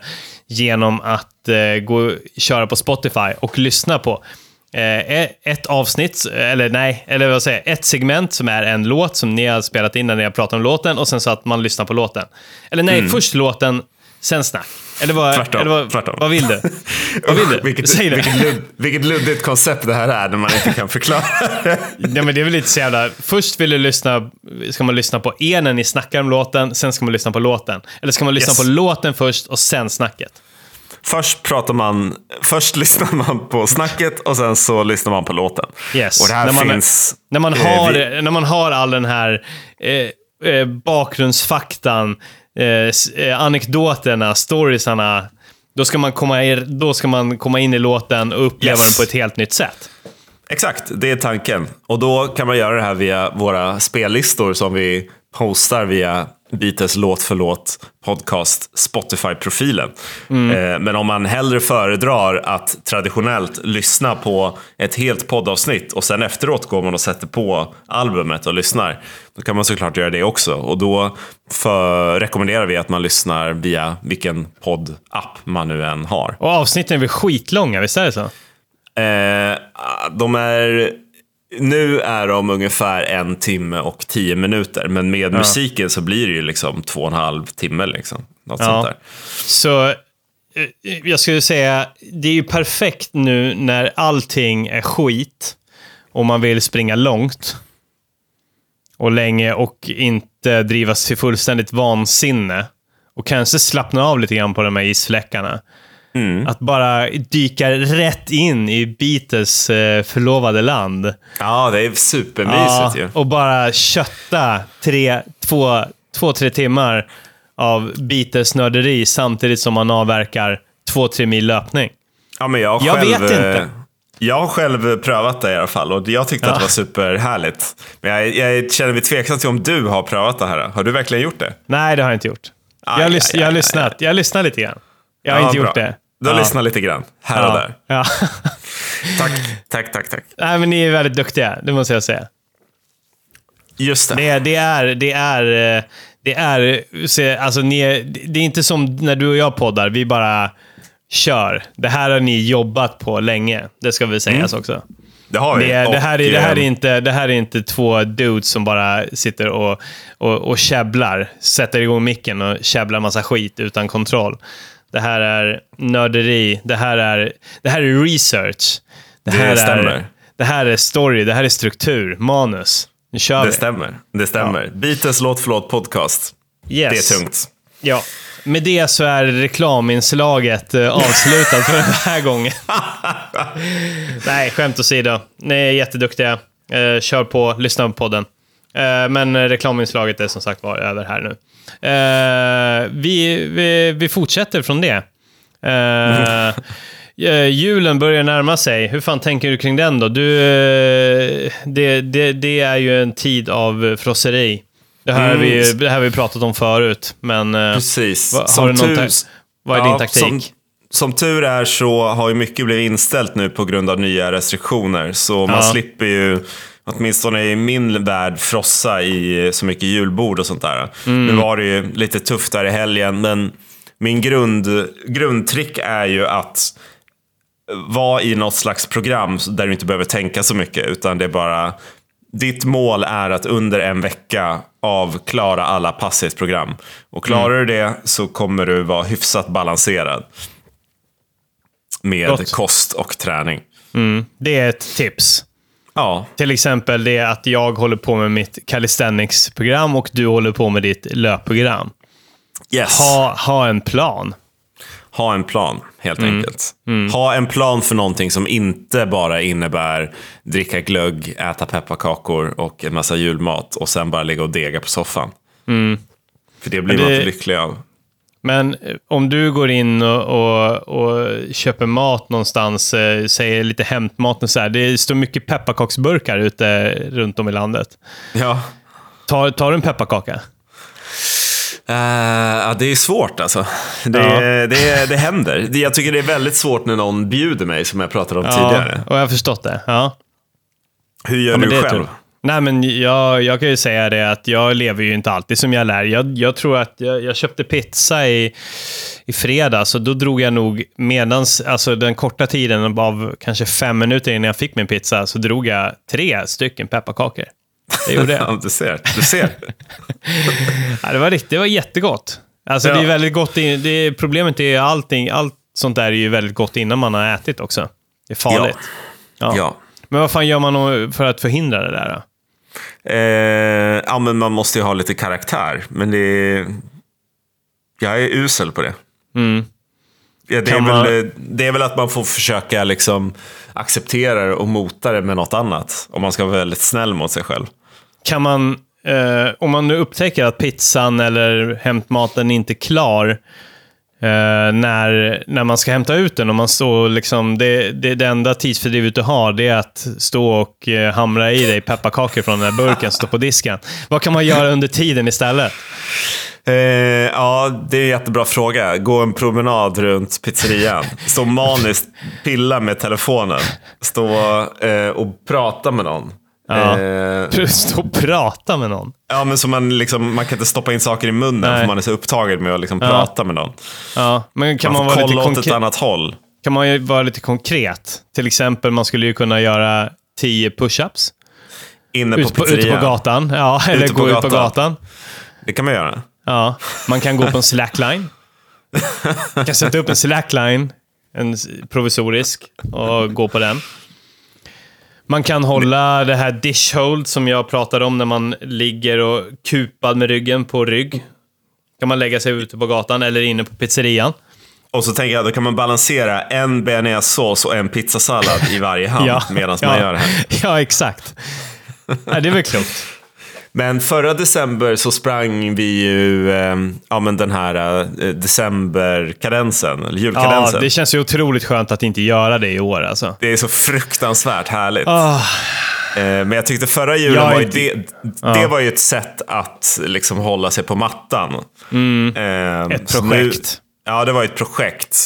genom att eh, gå, köra på Spotify och lyssna på eh, ett avsnitt, eller nej, eller vad säger ett segment som är en låt som ni har spelat in när ni har pratat om låten och sen så att man lyssnar på låten. Eller nej, först låten, sen snack. Eller vad. Tvärtom, eller vad, tvärtom. vad vill du? Vad vill du? Vilket, Säg det. Vilket, ludd, vilket luddigt koncept det här är när man inte kan förklara. Ja, men det är väl lite så jävla... Först vill du lyssna, ska man lyssna på er när ni snackar om låten, sen ska man lyssna på låten. Eller ska man lyssna Yes. på låten först och sen snacket? Först pratar man, först lyssnar man på snacket och sen så lyssnar man på låten. Yes. Och det här när man, finns... När man, eh, har, vi- när man har all den här eh, eh, bakgrundsfaktan, eh, eh, anekdoterna, storiesarna, då ska, man komma i, då ska man komma in i låten och uppleva Yes. den på ett helt nytt sätt. Exakt, det är tanken. Och då kan man göra det här via våra spellistor som vi postar via Beatles låt för låt podcast Spotify-profilen. Eh, Men om man hellre föredrar att traditionellt lyssna på ett helt poddavsnitt och sen efteråt går man och sätter på albumet och lyssnar. Då kan man såklart göra det också. Och då för, rekommenderar vi att man lyssnar via vilken poddapp man nu än har. Och avsnitten är väl skitlånga, visst är det så? Eh, de är... Nu är de ungefär en timme och tio minuter, men med musiken så blir det ju liksom två och en halv timme. Liksom, något Ja. sånt där. Så eh, jag skulle säga, det är ju perfekt nu när allting är skit och man vill springa långt och länge och inte drivas till fullständigt vansinne och kanske slappna av lite grann på de här isfläckarna. Att bara dyka rätt in i Beatles eh, förlovade land. Ja, det är supermysigt ju. och bara kötta tre, två, två, tre timmar av Beatles-nörderi samtidigt som man avverkar två, tre mil löpning. Ja, men jag, har Jag själv, vet inte. eh, Jag har själv prövat det i alla fall och jag tyckte att det var superhärligt. Men jag, jag känner mig tveksam till om du har prövat det här. Har du verkligen gjort det? Nej, det har jag inte gjort. Aj, jag, har aj, aj, jag lyssnat. Jag lyssnat lite grann. Jag har Ja, inte bra. gjort det. Du har Ja. lyssnat lite grann, här och Ja. där. Ja. Tack, tack, tack. tack. Nej, men ni är väldigt duktiga, det måste jag säga. Just det. Det, är- det är, det är, det är, se, alltså ni är, det är inte som när du och jag poddar, vi bara kör. Det här har ni jobbat på länge, det ska väl sägas också. Det har vi. Det, är, det, här är, det, här är eh, inte, det här är inte två dudes som bara sitter och, och, och käbblar, sätter igång micken och käbblar massa skit utan kontroll. Det här är nörderi, det här är, det här är research. Det, Det här Är, stämmer. det här är story, det här är struktur, manus. Nu kör Det vi. stämmer. Det stämmer. Beatles låt för låt podcast. Yes. Det är tungt. Ja. med det så är reklaminslaget eh, avslutat för den här gången. Nej, skämt åsido. Ni är jätteduktiga. Eh, kör på, lyssna på podden. Eh, men reklaminslaget är som sagt var över här nu. Eh, vi, vi, vi fortsätter från det. Eh, julen börjar närma sig. Hur fan tänker du kring den då? Du, det, det, det är ju en tid av frosseri. Det här, Mm. vi, det här har vi pratat om förut, men Precis. har Som du någon tur- vad är din Ja, taktik? Som, som tur är så har ju mycket blivit inställt nu på grund av nya restriktioner. Så man Ja. slipper ju, åtminstone i min värld, frossa i så mycket julbord och sånt där. Mm. Nu var det ju lite tufft där i helgen, men min grund, grundtrick är ju att vara i något slags program där du inte behöver tänka så mycket, utan det är bara ditt mål är att under en vecka avklara alla passighetsprogram. Och klarar du det så kommer du vara hyfsat balanserad. Med Gott. kost och träning. Det är ett tips. Ja, Till exempel det att jag håller på med mitt calisthenics-program och du håller på med ditt löpprogram. yes. Ha, ha en plan. Ha en plan, helt Mm. enkelt. Ha en plan för någonting som inte bara innebär dricka glögg, äta pepparkakor och en massa julmat och sen bara ligga och dega på soffan. För det blir Mm. Men man det- inte lycklig av. Men eh, om du går in och, och, och köper mat någonstans, eh, säger lite hämtmat och så här. Det står mycket pepparkaksburkar ute runt om i landet. Ja. Tar, tar du en pepparkaka? Eh, ja, det är svårt alltså. Det, Ja. det, det händer. Jag tycker det är väldigt svårt när någon bjuder mig, som jag pratade om tidigare. och jag har förstått det. Ja. Hur gör Ja, du själv? tur. Nej, men jag, jag kan ju säga det att jag lever ju inte alltid som jag lär. Jag, jag tror att jag, jag köpte pizza i, i fredags och då drog jag nog medans, alltså den korta tiden av kanske fem minuter innan jag fick min pizza, så drog jag tre stycken pepparkakor. Det gjorde jag. Ja, du ser. Du ser. Ja, det, var riktigt, det var jättegott. Alltså Ja. det är väldigt gott, in, det är, problemet är allting, allt sånt där är ju väldigt gott innan man har ätit också. Det är farligt. Ja. ja. Men vad fan gör man för att förhindra det där då? Eh, ja, men man måste ju ha lite karaktär. Men det är... Jag är usel på det. Mm. Ja, det, är Kan väl, man- det är väl att man får försöka liksom acceptera det och mota det med något annat. Om man ska vara väldigt snäll mot sig själv. kan man, eh, om man nu upptäcker att pizzan eller hämtmaten inte är klar eh, när, när man ska hämta ut den och man står liksom, det, det, det enda tidsfördrivet du har det är att stå och eh, hamra i dig pepparkakor från den här burken som står på disken. Vad kan man göra under tiden istället? Eh, ja, det är en jättebra fråga. Gå en promenad runt pizzerian. Stå maniskt, pilla med telefonen. Stå eh, och prata med någon. Ja. Eh, Stå och prata med någon. ja, men så man, liksom, man kan inte stoppa in saker i munnen Nej. för man är så upptagen med att liksom prata med någon. Ja, men kan man, Man får vara lite kolla åt ett konkret? annat håll. Kan man ju vara lite konkret? Till exempel, man skulle ju kunna göra 10 push-ups. Inne på Ute på, ute pizzerian. på gatan. Ja, eller Ute på gå ut på gatan. gatan. Det kan man göra. Ja, man kan gå på en slackline. Man kan sätta upp en slackline, en s- provisorisk, och gå på den. Man kan hålla det här dish hold som jag pratade om när man ligger och kupad med ryggen på rygg. Kan man lägga sig ute på gatan eller inne på pizzerian. Och så tänker jag, då kan man balansera en bearnaisesås och en pizzasallad i varje hand medan man gör det här. Ja, exakt. Ja, det är väl klokt. Men förra december så sprang vi ju eh, ja, men den här eh, decemberkadensen, eller Ja, julkadensen. det det... känns ju otroligt skönt att inte göra det i år alltså. är så fruktansvärt härligt. Eh, men jag tyckte förra julen Jag var ju inte- det, det var ju ett sätt att liksom hålla sig på mattan. Eh, Mm. Ett så projekt. ja, det var ett projekt.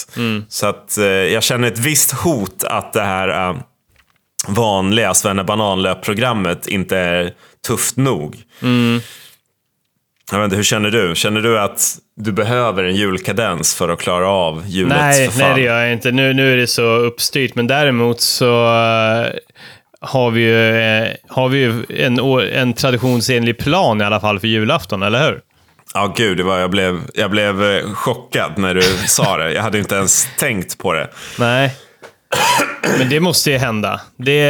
Så att eh, jag känner ett visst hot att det här eh, vanliga Svenne Bananlöp-programmet inte är tufft nog. Jag vet inte, hur känner du? Känner du att du behöver en julkadens för att klara av julets nej, förfall? nej, det gör jag inte. Nu, nu är det så uppstyrt, men däremot så eh, har vi ju, eh, har vi ju en, en traditionsenlig plan i alla fall för julafton, eller hur? Ja, gud, det var, jag, blev, jag blev eh, chockad när du sa det. Jag hade inte ens tänkt på det. Nej. Men det måste ju hända. Det,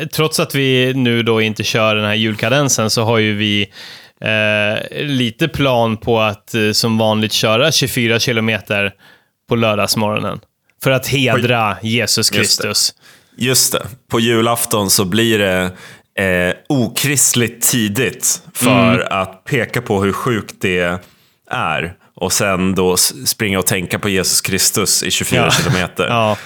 eh, trots att vi nu då inte kör den här julkadensen så har ju vi eh, lite plan på att eh, som vanligt köra 24 kilometer på lördagsmorgonen. För att hedra Jesus. Kristus. Just det. På julafton så blir det eh, okristligt tidigt för Mm. att peka på hur sjukt det är. Och sen då springa och tänka på Jesus Kristus i 24 Ja. kilometer. Ja.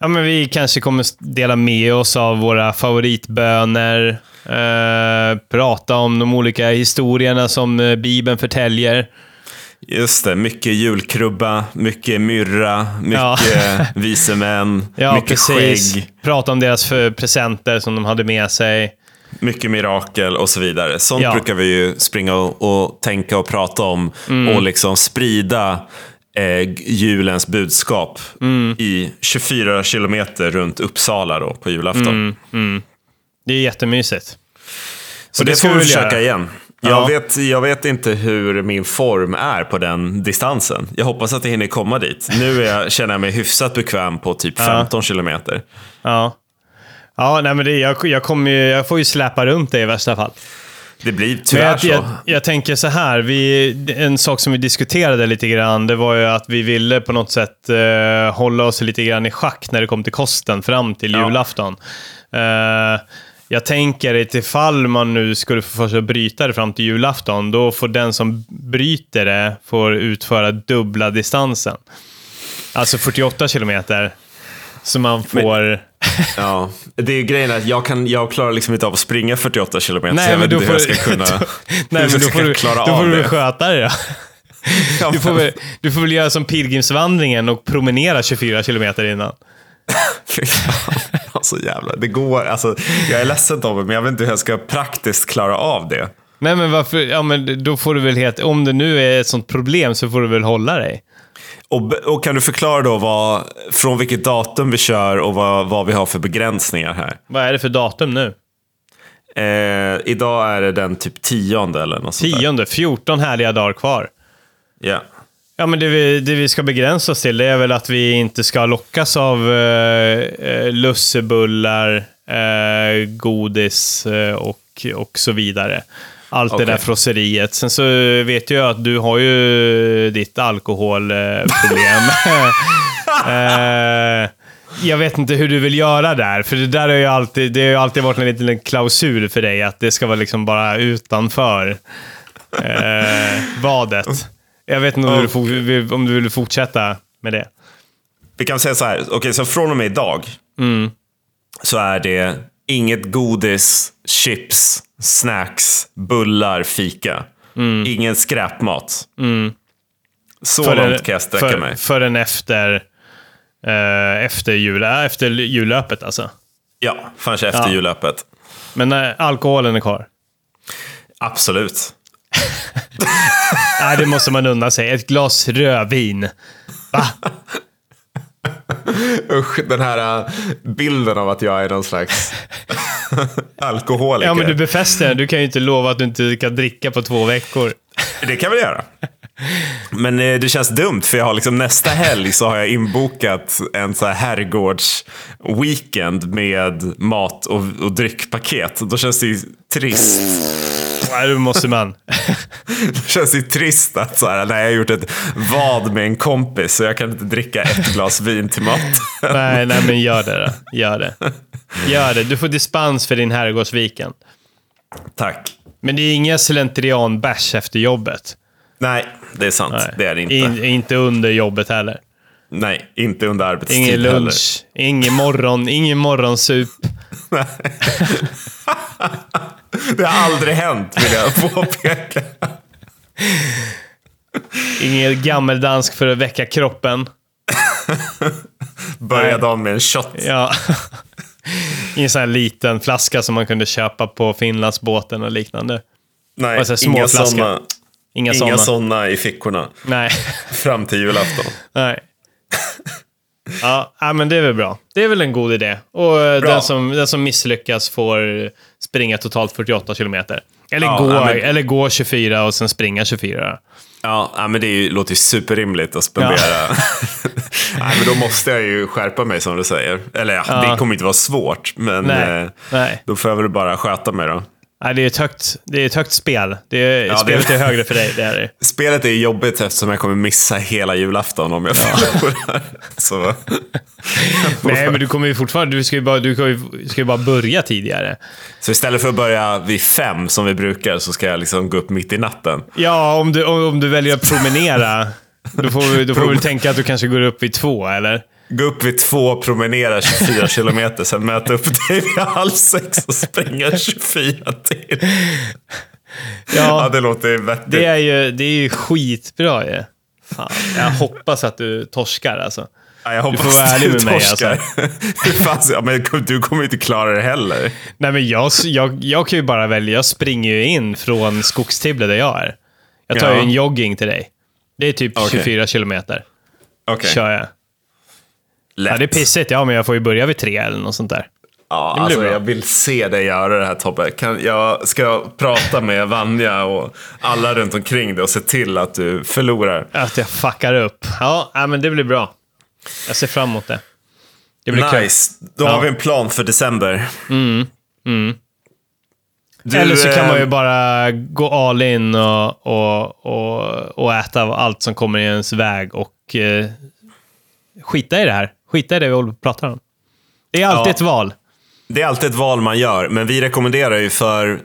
ja, men vi kanske kommer dela med oss av våra favoritböner. Eh, prata om de olika historierna som eh, Bibeln förtäljer. Just det, mycket julkrubba, mycket myrra, mycket Ja. vise män, Ja, mycket precis. skägg, Prata om deras presenter som de hade med sig. Mycket mirakel och så vidare. Sånt Ja. brukar vi ju springa och, och tänka och prata om Mm. och liksom sprida eh, julens budskap Mm. i 24 kilometer runt Uppsala då, på julafton. Det är jättemysigt. Så Och det det, får vi försöka göra. igen. Ja. Jag, vet, jag vet inte hur min form är på den distansen. Jag hoppas att jag hinner komma dit. Nu är jag, känner jag mig hyfsat bekväm på typ 15 kilometer. Ja. Ja, nej, men det, jag, jag, kommer ju, jag får ju släpa runt det i värsta fall. Det blir tyvärr jag, så. jag, jag tänker så här, vi, en sak som vi diskuterade lite grann, det var ju att vi ville på något sätt eh, hålla oss lite grann i schack när det kom till kosten fram till Ja. julafton. Eh, jag tänker att ifall man nu skulle få för sig att bryta det fram till julafton, då får den som bryter det får utföra dubbla distansen. Alltså 48 kilometer. Så man får... Ja, det är grejen att jag, kan, jag klarar liksom inte av att springa 48 kilometer. så Nej, jag men vet inte hur jag ska kunna, då, nej, men då får du, klara då får av du väl det. sköta det då. Ja, Du får, men- väl, du får väl göra som pilgrimsvandringen och promenera 24 kilometer innan. Alltså jävlar, det går, alltså, jag är ledsen Tobbe, men jag vet inte hur jag ska praktiskt klara av det. Nej, men varför? Ja, men då får du väl helt... Om det nu är ett sånt problem så får du väl hålla dig. Och, och kan du förklara då vad, från vilket datum vi kör och vad, vad vi har för begränsningar här? Vad är det för datum nu? Eh, idag är det den typ tionde eller något. Tionde, 14 härliga dagar kvar. Ja. Ja, men det vi, det vi ska begränsa oss till det är väl att vi inte ska lockas av eh, eh, lussebullar, eh, godis eh, och, och så vidare. Allt det Okej. där frosseriet. Sen så vet jag att du har ju ditt alkoholproblem. eh, jag vet inte hur du vill göra där, för det där har ju alltid, det har ju alltid varit en liten klausul för dig, att det ska vara liksom bara utanför eh, vadet. Jag vet inte om, du, vill- om du vill fortsätta med det. Vi kan säga så här, okej så från och med idag så är det inget godis, chips, snacks, bullar, fika. Ingen skräpmat. Så Förrän- långt kan jag sträcka för, mig. Förrän efter, eh, efter, jul, äh, efter jullöpet alltså. Ja, förrän efter Ja. jullöpet. Men äh, alkoholen är kvar. Absolut. Nej, det måste man unna sig. Ett glas rödvin. Va? Usch, den här äh, bilden av att jag är någon slags alkoholiker. Ja, men du befäster den. Du kan ju inte lova att du inte kan dricka på två veckor. Det kan vi göra. Men eh, det känns dumt för jag har liksom nästa helg så har jag inbokat en så här herrgårds-weekend med mat och, och dryckpaket. Då känns det ju trist. Nej, då måste man. Det känns ju trist att så här, när jag har gjort ett vad med en kompis så jag kan inte dricka ett glas vin till mat. Nej, nej, men gör det då. Gör det. Gör det. Du får dispens för din herrgårdsviken. Tack. Men det är inga slentrian-bärs efter jobbet. Nej, det är sant. Nej. Det är det inte. In, inte under jobbet heller. Nej, inte under arbetstid Ingen heller. lunch, ingen morgon, ingen morgonsup. Det har aldrig hänt vill jag påpeka. Ingen gammeldansk för att väcka kroppen. Börja dagen med en shot. Ja. Ingen sån här liten flaska som man kunde köpa på Finlandsbåten och liknande. Nej, Och så här små inga sådana Inga, inga sådana. såna i fickorna. Nej. Fram till julafton. Nej. Ja, men det är väl bra. Det är väl en god idé. Och eh, Bra. den som, den som misslyckas får springa totalt 48 kilometer. Eller, Ja, gå, ja, men- eller gå 24 och sen springa 24. Ja, ja, men det ju, låter ju superrimligt att spendera. Nej, men då måste jag ju skärpa mig som du säger. Eller ja, Ja. det kommer inte vara svårt. Men Nej. eh, Nej. då får jag väl bara sköta mig då. Nej, det är ett högt, det är ett högt spel. Det är, Ja, spelet det- är högre för dig. Det är det. Spelet är jobbigt eftersom jag kommer missa hela julafton om jag förlorar. Så, Nej, men du kommer ju fortfarande... Du ska ju bara, du ska ju, ska ju bara börja tidigare. så istället för att börja vid fem som vi brukar så ska jag liksom gå upp mitt i natten. Ja, om du, om, om du väljer att promenera, då får, vi- då får vi tänka att du kanske går upp vid två, eller? Gå upp vid två, promenera 24 kilometer, sen möta upp dig vid halv sex och springa 24 till. Ja, Ja, det låter vettigt. det är ju, det är ju skitbra ju. Fan, jag hoppas att du torskar alltså. Ja, jag hoppas får vara ärlig du med mig, alltså. torskar. Fan, ja, men du kommer inte klara det heller. Nej, men jag, jag, jag kan ju bara välja. Jag springer ju in från Skogstibble där jag är. Jag tar Ja. ju en jogging till dig. Det är typ Okej. 24 kilometer. Okej, Kör jag. Lätt. Ja, det är pissigt. Ja, men jag får ju börja vid tre eller något sånt där. Ja, alltså, bra. jag vill se dig göra det här Tobbe. Kan, jag ska prata med Vanja och alla runt omkring dig och se till att du förlorar. Att jag fuckar upp. Ja, men det blir bra. Jag ser fram emot det. Det blir kul. Nice. Då Ja. har vi en plan för december. Du, Eller så kan eh, man ju bara gå all in och, och, och, och äta allt som kommer i ens väg och eh, skita i det här. Skita i det vi håller på att prata om. Det är alltid Ja. ett val. Det är alltid ett val man gör, men vi rekommenderar ju för,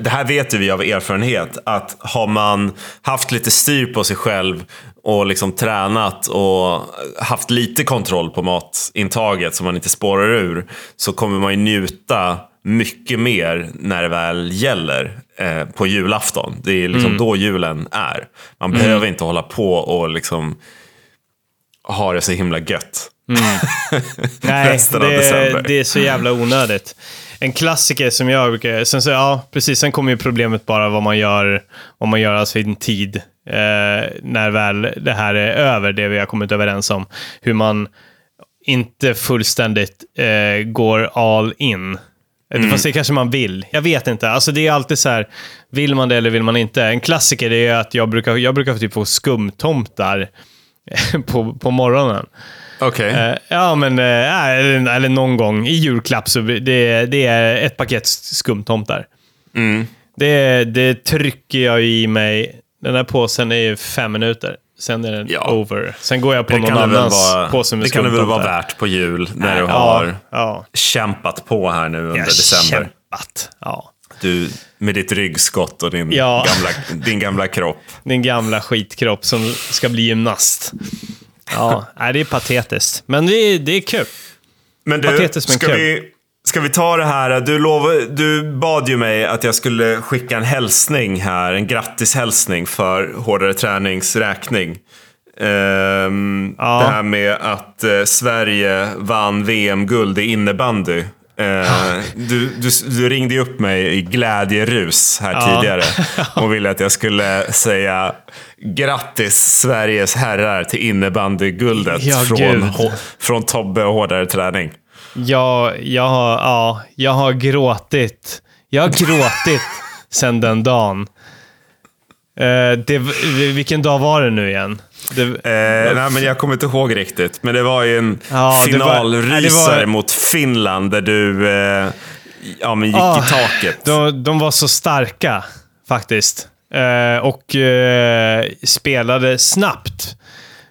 det här vet ju vi av erfarenhet, att har man haft lite styr på sig själv och liksom tränat och haft lite kontroll på matintaget så man inte spårar ur, så kommer man ju njuta mycket mer när det väl gäller eh, på julafton. Det är liksom då julen är. Man behöver inte hålla på och liksom ha det så himla gött. Nej, Resten av det, det är så jävla onödigt. En klassiker som jag brukar... Sen så, ja, precis. Sen kommer ju problemet bara vad man gör, vad man gör alltså i en tid. Eh, när väl det här är över, det vi har kommit överens om. Hur man inte fullständigt eh, går all in. Mm. Fast det kanske man vill. Jag vet inte. Alltså det är alltid så här, vill man det eller vill man inte? En klassiker är att jag brukar, jag brukar typ få skumtomtar på, på morgonen. Okej. Eh, ja, men eh, eller, eller någon gång i julklapp så det, det är ett paket skumtomtar. Mm. Det, det trycker jag i mig. Den här påsen är ju fem minuter. Sen är den Ja. over. Sen går jag på Det någon annans vara, påse med det kan det väl vara värt på jul när du Ja, har ja. kämpat på här nu under Jag december. kämpat. Ja. Du med ditt ryggskott och din, Ja. gamla, din gamla kropp. Din gamla skitkropp som ska bli gymnast. Ja, nej, det är patetiskt. Men det är, det är kul. Men du, Patetiskt, men ska, kul. vi, ska vi ta det här? Du, lov, du bad ju mig att jag skulle skicka en hälsning här, en grattishälsning för hårdare tränings räkning. Ehm, Ja. Det här med att eh, Sverige vann VM-guld i innebandy. Eh, du, du, du ringde ju upp mig i glädjerus här Ja. tidigare och ville att jag skulle säga grattis Sveriges herrar till innebandyguldet Ja, från, från Tobbe och hårdare träning. Jag, jag, har, ja, jag har gråtit. Jag har gråtit sen den dagen. Eh, det, vilken dag var det nu igen? Det, Eh, nej, men jag kommer inte ihåg riktigt. Men det var ju en Ja, finalrysare var- mot Finland där du eh, ja, men gick Ah, i taket. de, de var så starka, faktiskt. Eh, och eh, spelade snabbt.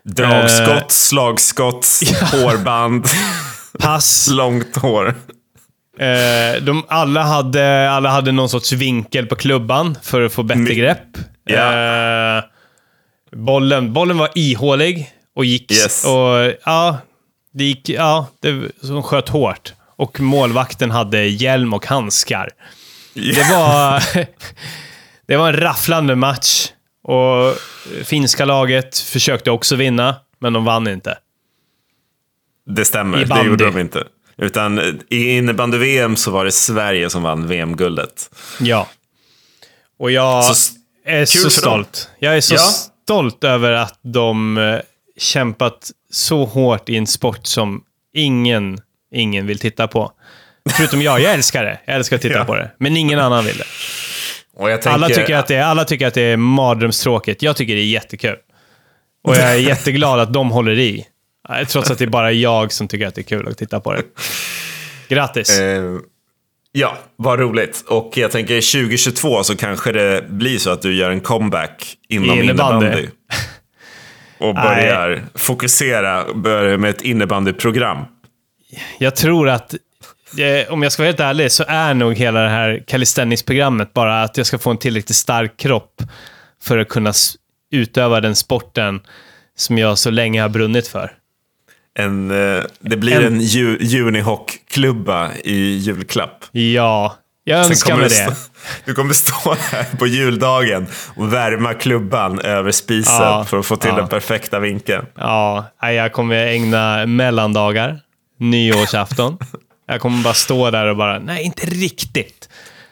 Dragskott, eh, slagskott, hårband, Pass. långt hår. Eh, de, alla, hade, alla hade någon sorts vinkel på klubban för att få bättre Mi- grepp. Eh, bollen, bollen var ihålig och gick... Yes. Och, ja, det gick... Ja, det, de sköt hårt. Och målvakten hade hjälm och handskar. Det var, det var en rafflande match. Och finska laget försökte också vinna, men de vann inte. Det stämmer, det gjorde de inte. Utan i innebandy-VM så var det Sverige som vann VM-guldet. Ja. Och jag Så är så dem. stolt. Jag är så Ja. Stolt över att de eh, kämpat så hårt i en sport som ingen, ingen vill titta på. Förutom jag. Jag älskar det. Jag älskar att titta Ja. på det. Men ingen annan vill det. Tänker, Alla tycker, att det är, alla tycker att det är mardrömstråkigt. Jag tycker det är jättekul. Och jag är jätteglad att de håller i. Eh, Trots att det är bara jag som tycker att det är kul att titta på det. Grattis. Eh, Ja, vad roligt. Och jag tänker 2022 så kanske det blir så att du gör en comeback inom Innebandy. innebandy. Och börjar fokusera, börjar med ett innebandyprogram. Jag tror att, eh, om jag ska vara helt ärlig, så är nog hela det här calisthenics-programmet bara att jag ska få en tillräckligt stark kropp för att kunna utöva den sporten som jag så länge har brunnit för. En, eh, det blir En- en, ju, Unihoc-klubba i julklapp. Ja, jag önskar mig det. stå- Du kommer stå här på juldagen och värma klubban över spisen Ja, för att få till ja. den perfekta vinkeln. Ja, jag kommer ägna mellandagar, nyårsafton. Jag kommer bara stå där och bara, nej, inte riktigt.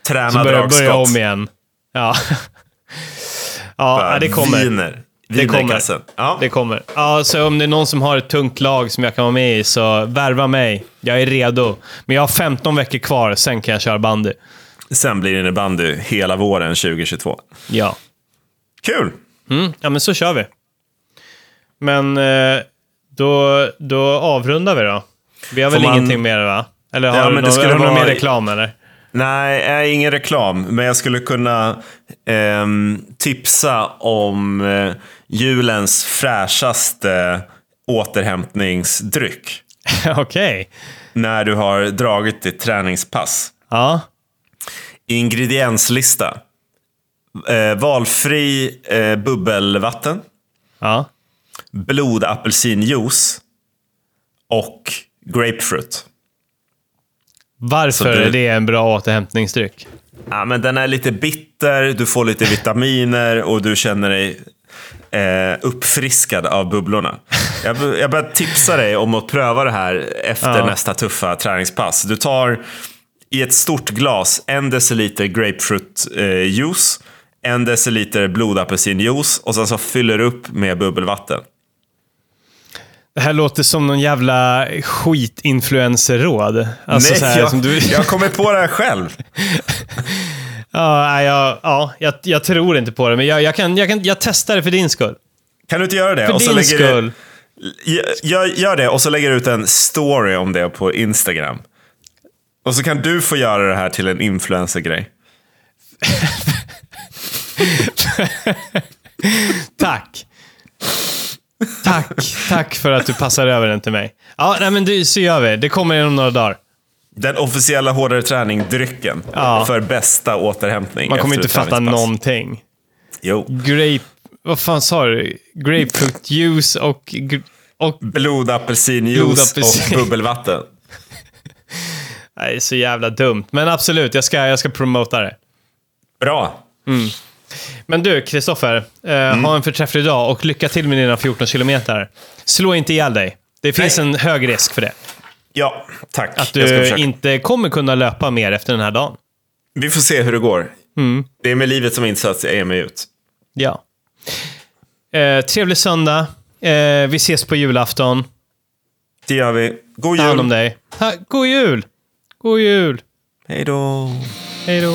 Träna Så börjar jag börja dragskott. om igen. Ja, ja Bara det kommer. Viner. Det kommer. Ja. Det kommer. Ja, så om det är någon som har ett tungt lag som jag kan vara med i, så värva mig. Jag är redo. Men jag har 15 veckor kvar, sen kan jag köra bandy. Sen blir det innebandy hela våren 2022. Ja. Kul! Mm, ja, men så kör vi. Men eh, då, då avrundar vi då. Vi har väl Får man- ingenting mer va? Eller har Ja, du det någon, skulle har vara- mer reklam eller? Nej, äh, ingen reklam. Men jag skulle kunna ehm, tipsa om eh, julens fräschaste återhämtningsdryck. Okej. När du har dragit ditt träningspass. Ja. Ingredienslista. Eh, valfri eh, bubbelvatten. Ja. Blodapelsinjuice. Och grapefruit. Varför du- är det en bra återhämtningsdryck? Ja, men den är lite bitter, du får lite vitaminer och du känner dig eh, uppfriskad av bubblorna. Jag, jag bara tipsa dig om att pröva det här efter Ja. nästa tuffa träningspass. Du tar i ett stort glas en deciliter grapefruitjuice, eh, en deciliter blodapelsinjuice och sen så fyller du upp med bubbelvatten. Det här låter som någon jävla skitinfluencerråd. Alltså så Nej, här, jag, du... jag kommer på det här själv. Ja, jag, ja jag, jag tror inte på det, men jag, jag, kan, jag, kan, jag testar det för din skull. Kan du inte göra det? För och din lägger du- skull. Gör, gör det och så lägger du ut en story om det på Instagram. Och så kan du få göra det här till en influencer-grej. Tack. Tack, tack för att du passar över den till mig. Ja, nej, men du, så gör vi. Det kommer inom några dagar. Den officiella hårdare träning-drycken Ja. för bästa återhämtning Man kommer inte fatta någonting. Jo. Grape... Vad fan sa du? Grapefruit juice och... och Blodapelsinjuice Blodapelsin. och bubbelvatten. nej, så jävla dumt. Men absolut, jag ska, jag ska promota det. Bra. Men du, Kristoffer. Eh, Ha en förträfflig dag och lycka till med dina 14 kilometer. Slå inte ihjäl dig. Det finns en hög risk för det. Ja, tack. Att du inte kommer kunna löpa mer efter den här dagen. Vi får se hur det går. Mm. Det är med livet som insats jag ger mig ut. Ja. Eh, trevlig söndag. Eh, vi ses på julafton. Det gör vi. God Ta hand om jul. dig. Ha, god jul! God jul! Hej då. Hej då!